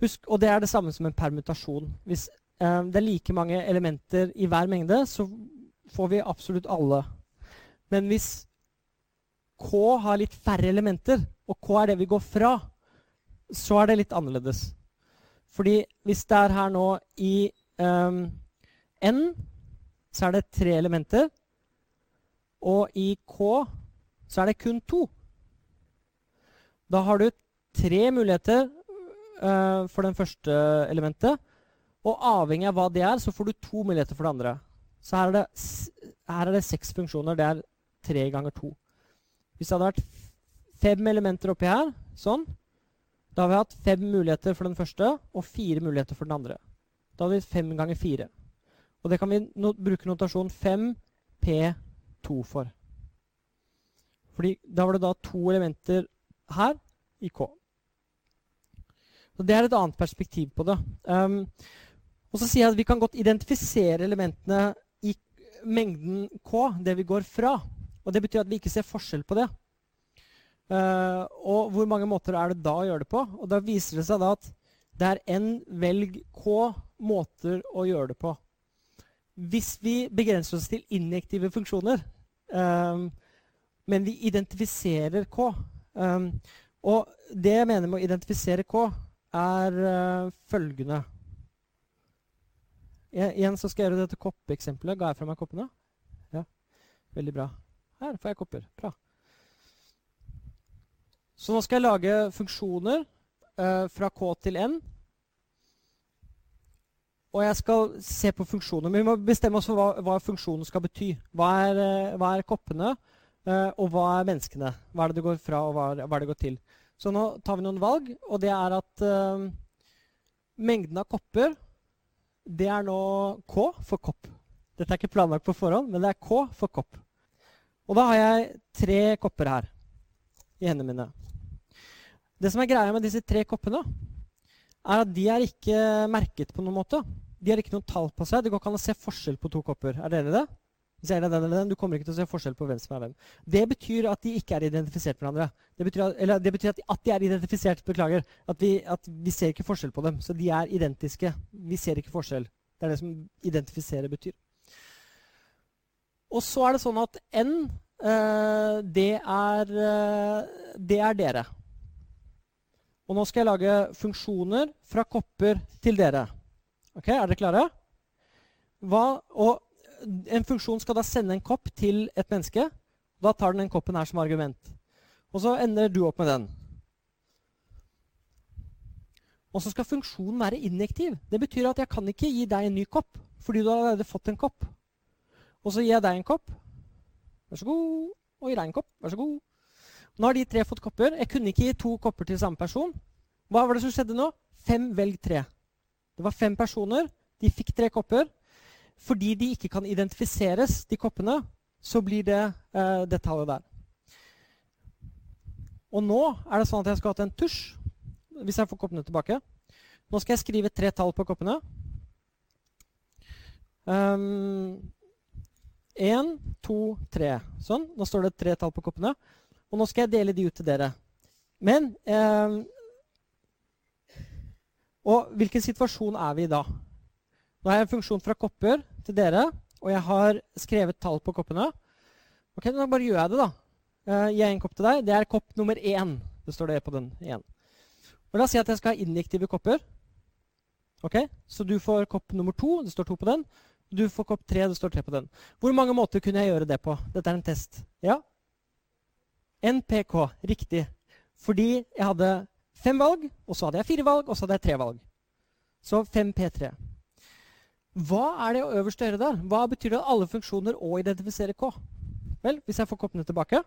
Husk, og det er det samme som en permutasjon. Hvis eh, det er like mange elementer i hver mengde, så får vi absolutt alle. Men hvis K har litt færre elementer, og K er det vi går fra, så er det litt annerledes. Fordi hvis det er her nå i um, N så er det tre elementer. Og i K så er det kun to. Da har du tre muligheter uh, for den første elementet Og avhengig av hva det er, så får du to muligheter for det andre. Så her er det, her er det seks funksjoner. Det er tre ganger to. Hvis det hadde vært fem elementer oppi her, sånn, da har vi hatt fem muligheter for den første og fire muligheter for den andre. Da har vi fem ganger fire. Og det kan vi no bruke notasjon 5P2 for. Fordi da var det da to elementer her i K. Så Det er et annet perspektiv på det. Um, og så sier jeg at Vi kan godt identifisere elementene i mengden K, det vi går fra. Og Det betyr at vi ikke ser forskjell på det. Uh, og hvor mange måter er det da å gjøre det på? Og Da viser det seg da at det er n velg K måter å gjøre det på. Hvis vi begrenser oss til injektive funksjoner, um, men vi identifiserer K um, Og det jeg mener med å identifisere K, er uh, følgende jeg, Igjen så skal jeg gjøre dette koppeeksempelet. Ga jeg fra meg koppene? Ja, veldig bra. Her får jeg kopper. Bra. Så nå skal jeg lage funksjoner uh, fra K til N. Og jeg skal se på funksjoner. Men vi må bestemme oss for hva, hva funksjonen skal bety. Hva er, uh, hva er koppene, uh, og hva er menneskene? Hva er det det går fra, og hva, hva er det går til? Så nå tar vi noen valg, og det er at uh, mengden av kopper det er nå K for kopp. Dette er ikke planlagt på forhånd, men det er K for kopp. Og da har jeg tre kopper her i hendene mine. Det som er greia med disse tre koppene, er at de er ikke merket på noen måte. De har ikke noe tall på seg. Det går ikke an å se forskjell på to kopper. Er dere det? Hvis jeg er den eller den, Du kommer ikke til å se forskjell på hvem som er hvem. Det betyr at de ikke er identifisert med hverandre. Det betyr at, eller det betyr at, at de er identifisert. Beklager. At vi, at vi, ser ikke forskjell på dem. Så de er identiske. Vi ser ikke forskjell. Det er det som identifisere betyr. Og så er det sånn at N, uh, det, er, uh, det er dere. Og nå skal jeg lage funksjoner fra kopper til dere. Ok, Er dere klare? Hva, og en funksjon skal da sende en kopp til et menneske. Da tar den den koppen her som argument. Og så ender du opp med den. Og så skal funksjonen være injektiv. Det betyr at jeg kan ikke gi deg en ny kopp, fordi du har allerede fått en kopp. Og så gir jeg deg en kopp. Vær så god. Og gir deg en kopp. Vær så god. Nå har de tre fått kopper. Jeg kunne ikke gi to kopper til samme person. Hva var det som skjedde nå? Fem velg tre. Det var fem personer. De fikk tre kopper. Fordi de ikke kan identifiseres, de koppene, så blir det eh, det tallet der. Og nå er det sånn at jeg skal ha til en tusj hvis jeg får koppene tilbake. Nå skal jeg skrive tre tall på koppene. Um, en, to, tre. Sånn. Nå står det tre tall på koppene. Og nå skal jeg dele de ut til dere. Men eh, Og hvilken situasjon er vi i da? Nå har jeg en funksjon fra kopper til dere, og jeg har skrevet tall på koppene. Ok, Da bare gjør jeg det, da. Uh, gi en kopp til deg. Det er kopp nummer én. Det står det på den igjen. Og La oss si at jeg skal ha injektive kopper. Ok, Så du får kopp nummer to. Det står to på den. Du får kopp tre. Det står tre på den. Hvor mange måter kunne jeg gjøre det på? Dette er en test. Ja? NPK. Riktig. Fordi jeg hadde fem valg, og så hadde jeg fire valg, og så hadde jeg tre valg. Så 5P3. Hva er det øverst å gjøre der? Hva betyr det at alle funksjoner å identifisere K? Vel, hvis jeg får koppene tilbake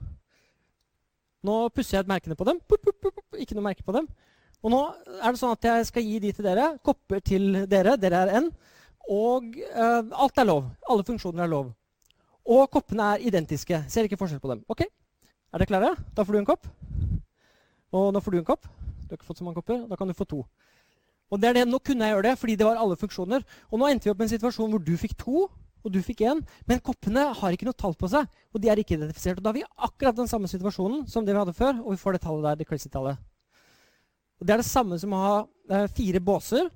Nå pusser jeg et merkene på dem. Ikke noe merke på dem. Og nå er det sånn at jeg skal gi de til dere. Kopper til dere. Dere er N. Og uh, alt er lov. Alle funksjoner er lov. Og koppene er identiske. Ser ikke forskjell på dem. Ok, Er dere klare? Da får du en kopp. Og nå får du en kopp. Du har ikke fått så mange kopper. Da kan du få to. Og det er det, Nå kunne jeg gjøre det, fordi det var alle funksjoner. Og nå endte vi opp med en situasjon hvor du fikk to, og du fikk én. Men koppene har ikke noe tall på seg, og de er ikke identifisert. Og da har vi akkurat den samme situasjonen som det vi hadde før, og vi får det tallet der, det crazy-tallet. Og Det er det samme som å ha eh, fire båser.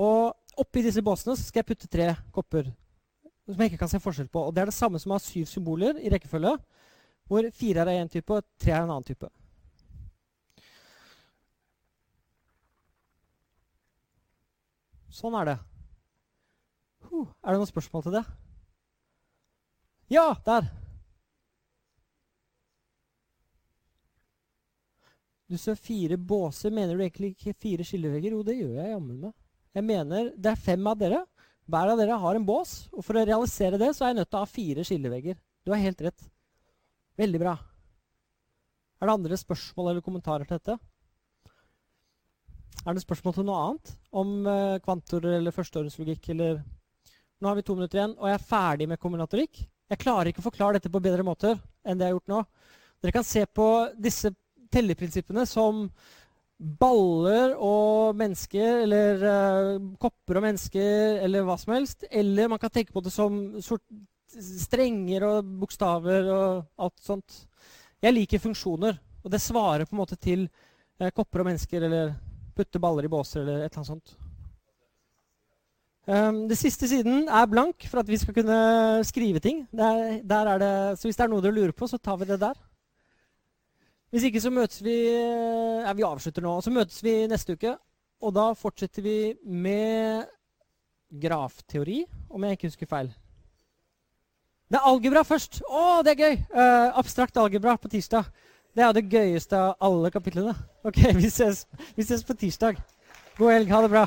Og oppi disse båsene skal jeg putte tre kopper som jeg ikke kan se forskjell på. Og Det er det samme som å ha syv symboler i rekkefølge, hvor fire er én type og tre er en annen type. Sånn er det. Er det noen spørsmål til det? Ja, der. Du ser fire båser. Mener du egentlig ikke fire skillevegger? Jo, det gjør jeg jammen meg. Jeg mener det er fem av dere. Hver av dere har en bås. Og for å realisere det, så er jeg nødt til å ha fire skillevegger. Du har helt rett. Veldig bra. Er det andre spørsmål eller kommentarer til dette? Er det spørsmål til noe annet? Om uh, eller førsteordenslogikk eller Nå har vi to minutter igjen, og jeg er ferdig med kombinatorikk. Jeg klarer ikke å forklare dette på bedre måter enn det jeg har gjort nå. Dere kan se på disse telleprinsippene som baller og mennesker, eller uh, kopper og mennesker, eller hva som helst. Eller man kan tenke på det som sort, strenger og bokstaver og alt sånt. Jeg liker funksjoner, og det svarer på en måte til eh, kopper og mennesker, eller putte baller i båser, eller et eller annet sånt. Um, det siste siden er blank for at vi skal kunne skrive ting. Der, der er det, så hvis det er noe dere lurer på, så tar vi det der. Hvis ikke så møtes vi ja, Vi avslutter nå. og Så møtes vi neste uke. Og da fortsetter vi med grafteori, om jeg ikke husker feil. Det er algebra først! Å, det er gøy! Uh, abstrakt algebra på tirsdag. Det er det gøyeste av alle kapitlene. Ok, [laughs] vi ses, vi ses på tirsdag. God helg. Ha det bra.